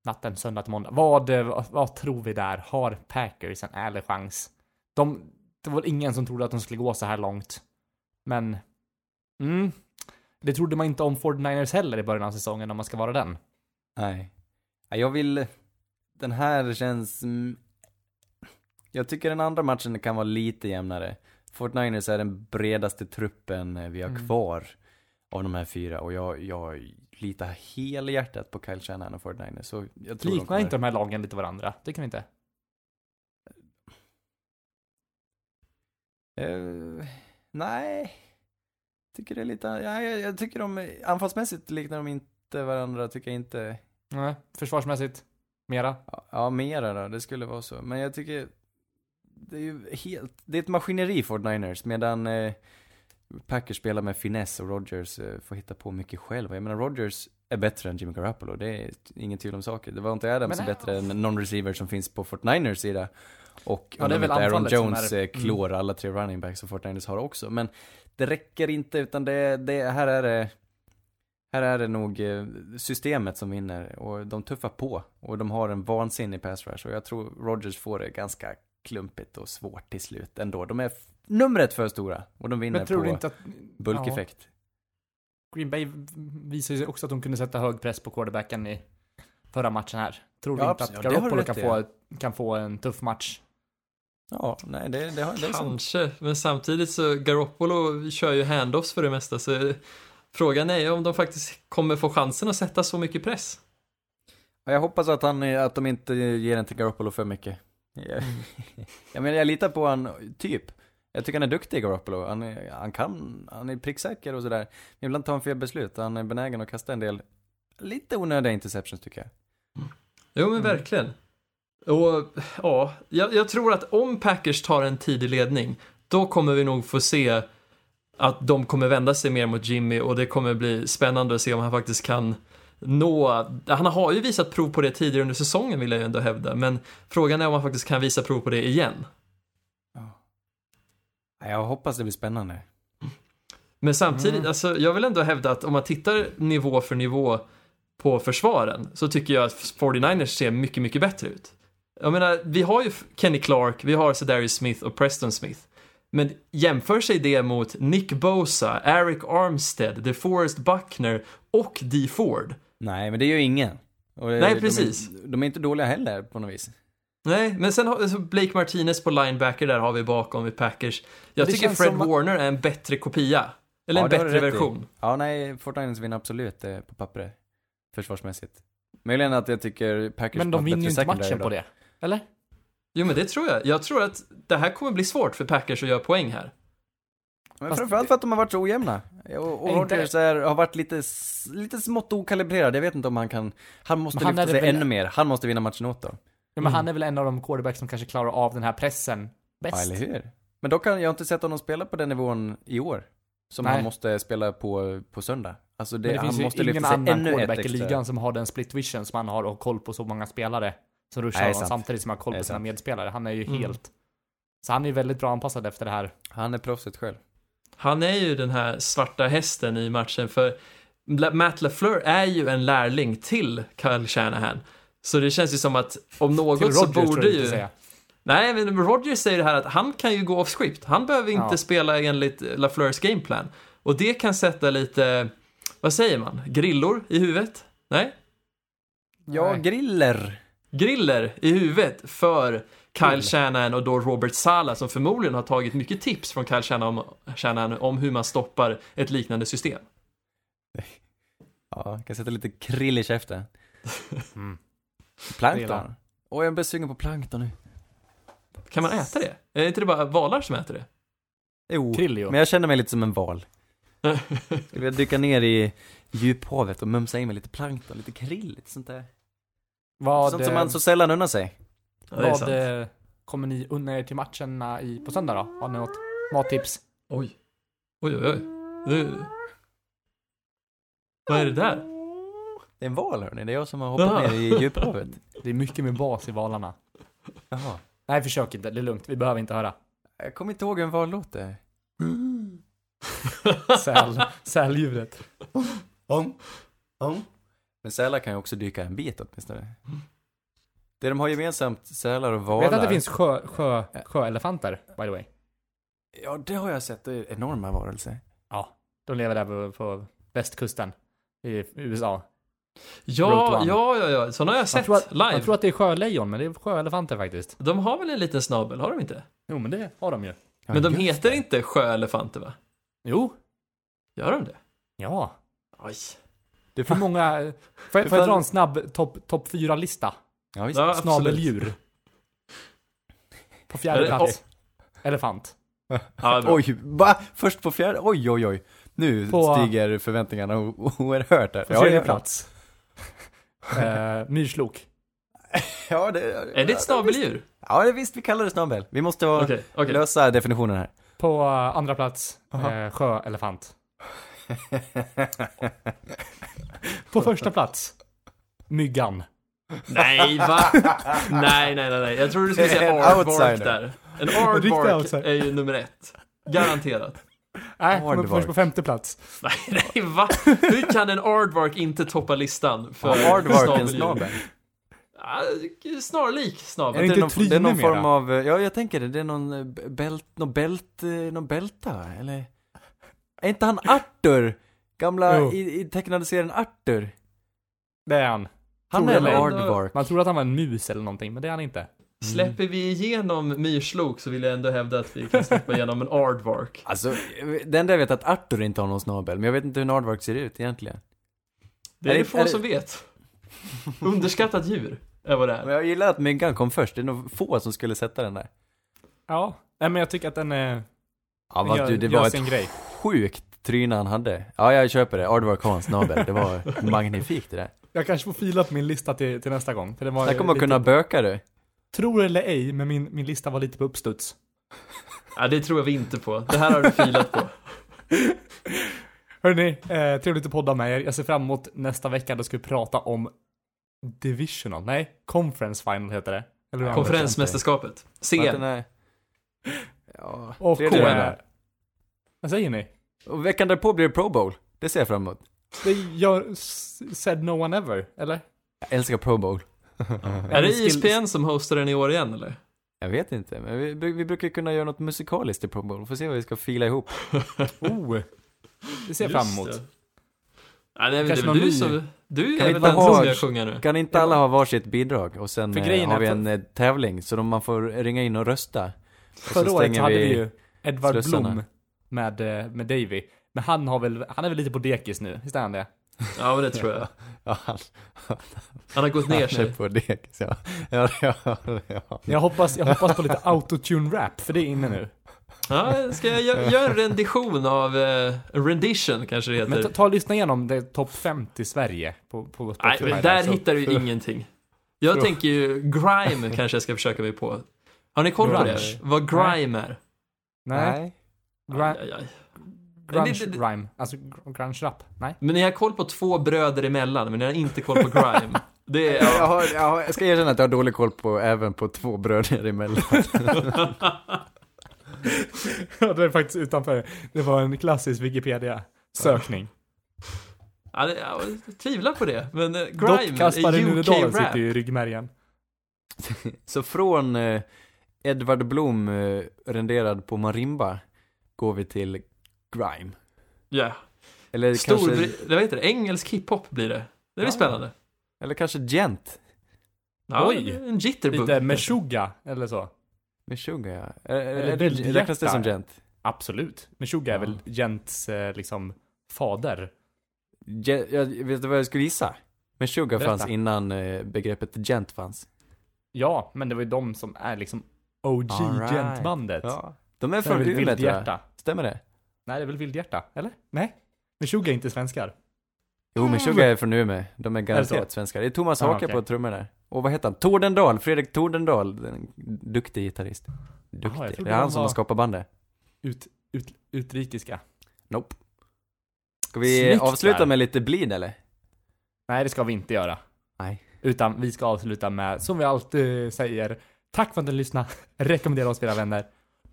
Natten söndag till måndag. Vad, eh, vad, vad tror vi där? Har Packers en ärlig chans? De, det var ingen som trodde att de skulle gå så här långt. Men, mm, det trodde man inte om 49ers heller i början av säsongen om man ska vara den. Nej. Ja, Jag vill, den här känns, jag tycker den andra matchen kan vara lite jämnare. Fort Niners är den bredaste truppen eh, vi har Mm. kvar av de här fyra och jag, jag litar helhjärtat på Kyle Shanahan och Fort Niners. Så jag tror de Liknar kommer- inte de här lagen lite varandra? Tycker ni inte? Eh, nej. Tycker det är lite, ja, jag, jag tycker de, anfallsmässigt liknar de inte varandra, tycker jag inte. Nej, försvarsmässigt? Mera? Ja, Ja, mera då, det skulle vara så. Men jag tycker, det är ju helt, det är ett maskineri Fort Niners, medan eh, Packers spelar med finess och Rodgers eh, får hitta på mycket själv. Jag menar, Rodgers är bättre än Jimmy Garoppolo, det är ingen tvivel om saker. Det var inte Adams Men, är bättre än non-receiver som finns på Fort Niners sida. Och Ja, det är väl Aaron som Jones är- är... klår alla tre running backs som Fort Niners har också. Men det räcker inte, utan det, det här är det här är det nog eh, systemet som vinner och de tuffar på och de har en vansinnig pass rush och jag tror Rodgers får det ganska klumpigt och svårt till slut ändå. De är numret för stora och de vinner Men tror på du inte att... bulkeffekt. Ja, Green Bay visade ju också att de kunde sätta hög press på quarterbacken i förra matchen här. Tror du Ja, inte att absolut. Garoppolo kan få, kan få en tuff match? Ja, nej det, det, har, det. Kanske, men samtidigt så Garoppolo kör ju handoffs för det mesta så frågan är ju om de faktiskt kommer få chansen att sätta så mycket press. Ja, Jag hoppas att, han, att de inte ger den till Garoppolo för mycket. Jag, jag menar, jag litar på han, typ. Jag tycker han är duktig, Garoppolo. Han, är, han kan, han är pricksäker och sådär. Men ibland tar han fel beslut. Han är benägen att kasta en del, lite onödiga interceptions tycker jag. Jo men verkligen. Och ja, jag, jag tror att om Packers tar en tidig ledning, då kommer vi nog få se att de kommer vända sig mer mot Jimmy och det kommer bli spännande att se om han faktiskt kan nå, han har ju visat prov på det tidigare under säsongen vill jag ju ändå hävda, men frågan är om han faktiskt kan visa prov på det igen. Ja, Jag hoppas det blir spännande. Men samtidigt, alltså, jag vill ändå hävda att om man tittar nivå för nivå på försvaren så tycker jag att 49ers ser mycket, mycket bättre ut. Jag menar, vi har ju Kenny Clark, vi har Sedarius Smith och Preston Smith. Men jämför sig det mot Nick Bosa, Eric Armstead, DeForest Buckner och Dee Ford. Nej, men det gör ju ingen. Och det- Nej, de precis. är, de är inte dåliga heller på något vis. Nej, men sen har Blake Martinez på linebacker där har vi bakom i Packers. Jag Det tycker Fred Warner är en bättre kopia. Eller Ja, en det bättre rätt i. version. Ja, nej, Fortnite vinner absolut eh, på pappret. Försvarsmässigt. Möjligen att jag tycker Packers Men har de vinner ju inte matchen på det. Eller? Jo, men det tror jag. Jag tror att det här kommer bli svårt för Packers att göra poäng här. Men Fast- framförallt för att de har varit så ojämna. Och, och Rodgers har varit lite, lite smått okalibrerad. Jag vet inte om han kan, han måste han lyfta sig väl- ännu mer. Han måste vinna matchen åt dem. Ja, men han är väl en av de quarterbacks som kanske klarar av den här pressen Ja, bäst. eller hur? Men då kan jag inte sett honom spela på den nivån i år. Som Nej. han måste spela på, på söndag. Alltså det, Men det han finns måste ju ingen annan quarterback i ligan som har den split vision som han har och koll på så många spelare som ruschar Nej, honom samtidigt som han har koll på sina medspelare. Han är ju Mm. helt... Så han är ju väldigt bra anpassad efter det här. Han är proffset själv. Han är ju den här svarta hästen i matchen, för Matt LaFleur är ju en lärling till Kyle Shanahan. Så det känns ju som att om något Till så Rodgers tror borde jag inte ju... säga. Nej, men Rodgers säger det här att han kan ju gå off script. Han behöver inte Ja. spela enligt LaFleurs gameplan. Och det kan sätta lite, vad säger man, grillor i huvudet? Nej? Ja, Nej. griller. Griller i huvudet för Kyle Shanahan och då Robert Sala som förmodligen har tagit mycket tips från Kyle Shanahan om, Shanahan om hur man stoppar ett liknande system. Ja, kan sätta lite krill i käften. Mm. Plankton. Åh, jag börjar sugen på plankton nu. Kan man äta det? Är inte det bara valar som äter det? Jo, Krillio. men jag känner mig lite som en val. Skulle vilja dyka ner i djuphavet och mumsa in med lite plankton, lite krill, lite sånt där. Vad, sånt som man så sällan unnar sig. Ja, det är vad sant. eh, kommer ni unna er till matcherna i, på söndag då? Har ni något mattips? Oj. Oj, oj, oj. Det... Vad är det där? Det är en val hörni, det är jag som har hoppat Jaha. ner i djuphavet. Det är mycket med bas i valarna. Jaha. Nej, försök inte. Det är lugnt. Vi behöver inte höra. Jag kommer inte ihåg en val låter. Säl, sälljudet. Om. Om. Men sälar kan ju också dyka en bit åtminstone. Det de har gemensamt, sälar och valar. Vet att det finns sjö, sjö, sjöelefanter, by the way? Ja, det har jag sett. Det är enorma varelser. Ja. De lever där på, på västkusten i USA. Ja, ja, ja, ja. Sådana har jag sett tror, att, live. man tror att det är sjölejon, men det är sjöelefanter faktiskt. De har väl en liten snabel, har de inte? Jo, men det har de ju. Ja, Men de heter det. inte sjöelefanter, va? Jo. Gör de det? Ja. Oj. Det är för många... Får jag, får jag dra en snabb topp top 4-lista? Ja, visst. Ja. Snabeldjur. På fjärde plats. Elefant. Ja. Oj, va? Först på fjärde? Oj, oj, oj. Nu På- stiger förväntningarna oerhört här. På ja. plats. eh, myrslok. Ja, det... Är det ett snabeldjur? Ja, det visst, vi kallar det snabel. Vi måste Okej, okej. lösa definitionen här. På eh, andra plats, eh, sjöelefant. På första plats, myggan. Nej, va? nej, nej, nej, nej. Jag tror du skulle säga En aardvark outsider. där. En aardvark är ju nummer ett. Garanterat. Nej, kommer först på femte plats. Nej, nej, va? Hur kan en aardvark inte toppa listan för Ja, Aardvark en snabeldjur? snabel. Ja, snarlik Är snabel. det inte någon, tryne det är någon form av, ja jag tänker det, det är någon eh, bält, någon bält, eh, någon bälta, eller? Är inte han Arthur? Gamla, i, i tecknade serien Arthur? Det är han. Han Tror är en aardvark. Man tror att han var en mus eller någonting, men det är han inte. Släpper vi igenom myrslok så vill jag ändå hävda att vi kan släppa igenom en aardvark. Alltså, det enda jag vet är att Arthur inte har någon snabel, men jag vet inte hur en aardvark ser ut egentligen. Det är, Är det det- få är det- som vet. Underskattat djur är vad det Men är. jag gillar att myggan kom först, det är nog få som skulle sätta den där. Ja. Nej, men jag tycker att den är... Ja, vad gör, du, det var ett grej. sjukt tryne han hade. Ja, jag köper det. Aardvark har en snabel. Det var magnifikt det där. Jag kanske får fila på min lista till, till nästa gång. För det var Där kommer man lite- kunna böka du. Tror eller ej, men min, min lista var lite på uppstuds. Ja, det tror jag vi inte på. Det här har du filat på. Hörrni, eh, trevligt att podda med er. Jag ser fram emot nästa vecka. Då ska vi prata om Divisional. Nej, Conference Final heter det. Eller? Konferensmästerskapet. C. den. Ja, Och rundan. Vad säger ni? Och veckan därpå blir det Pro Bowl. Det ser jag fram emot. Det gör said no one ever, eller? Jag älskar Pro Bowl. Är det E ISPN som hostar den i år igen eller? Jag vet inte, men vi, vi brukar kunna göra något musikaliskt i Pro Bowl. Får se vad vi ska fila ihop. Oh! Det ser jag fram emot. Det. Ja, nej, det Kanske någon du ny- som, du Kan är väl inte den ha- som ska sjunga nu? Kan inte alla ha varsitt bidrag? Och sen För eh, har vi för- en eh, tävling, så de, man får ringa in och rösta. Förra året hade vi- ju Edvard slussarna. Blom med, eh, med Davy. Men han har väl, han är väl lite på dekis nu, visst är han det? Ja, men det tror jag. Ja, han, Han har gått ner sig. på det. Ja, ja, ja, ja. Jag hoppas, jag hoppas på lite autotune-rap, för det är inne nu. Ja, ska jag gö- göra en rendition av, eh, en rendition kanske det heter? Men ta, ta och lyssna igenom det topp 50 Sverige på, på Nej, Spotify. men där Så- hittar du ingenting. Jag För- tänker ju, grime kanske jag ska försöka mig på. Har ni koll på det? Vad grime är? Nej, Aj, Gra- aj, aj. Grunge det- det- rhyme. Alltså gr- grunge rap. Nej. Men ni har koll på två bröder emellan, men ni har inte koll på grime. Det är, Jag, ja. har, jag, har, jag ska erkänna att jag har dålig koll på, även på två bröder emellan. Ja, det är faktiskt utanför. Det var en klassisk Wikipedia-sökning. Ja, det, ja, jag tvivlar på det. Men eh, Dock grime är Runedalen UK-rap. sitter i ryggmärgen. Så från eh, Edvard Blom eh, renderad på marimba går vi till grime. Ja. Eller Stor, kanske, vad heter det? Engelsk hiphop blir det. Det blir Ja. spännande. eller kanske gent. Ja, Oj. En jitterbug. Lite Meshuggah, eller så. Meshuggah ja. Är, är, Eller är det, räknas det som gent? Absolut. Meshuggah är Ja. väl Gents, eh, liksom, fader. Gen, jag, vet du vad jag skulle gissa? Meshuggah Berätta. fanns innan eh, begreppet gent fanns. Ja, men det var ju de som är liksom OG right. Gent-bandet. Ja. De är Det är från Umeå tror jag. Stämmer det? Nej, det är väl Vildhjärta? Eller? Nej? Meshuggah är inte svenskar. Jo, Meshuggah är från Umeå. De är Är garanterat så? svenskar. Det är Thomas Ah, Hake okej. på trummor där. Och vad heter han? Tordendal, Fredrik Tordendal. En duktig gitarrist. Duktig. jag det är han som har skapat bandet. Ut, ut, utrikiska. Nope. Ska vi Snyggt avsluta där. med lite bleed eller? Nej, det ska vi inte göra. Nej. Utan vi ska avsluta med, som vi alltid säger, tack för att ni lyssnade. Rekommendera oss era vänner.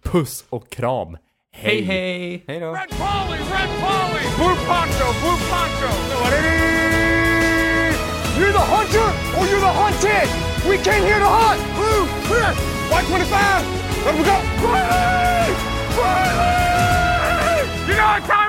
Puss och kram. Hey, hey. Hey, no. Red Polly, Red Polly, Blue Poncho, Blue Poncho. What it is? You're the hunter or you're the hunted? We came here to hunt. Blue, clear. White 25. Let we go. Riley! Riley! You know what time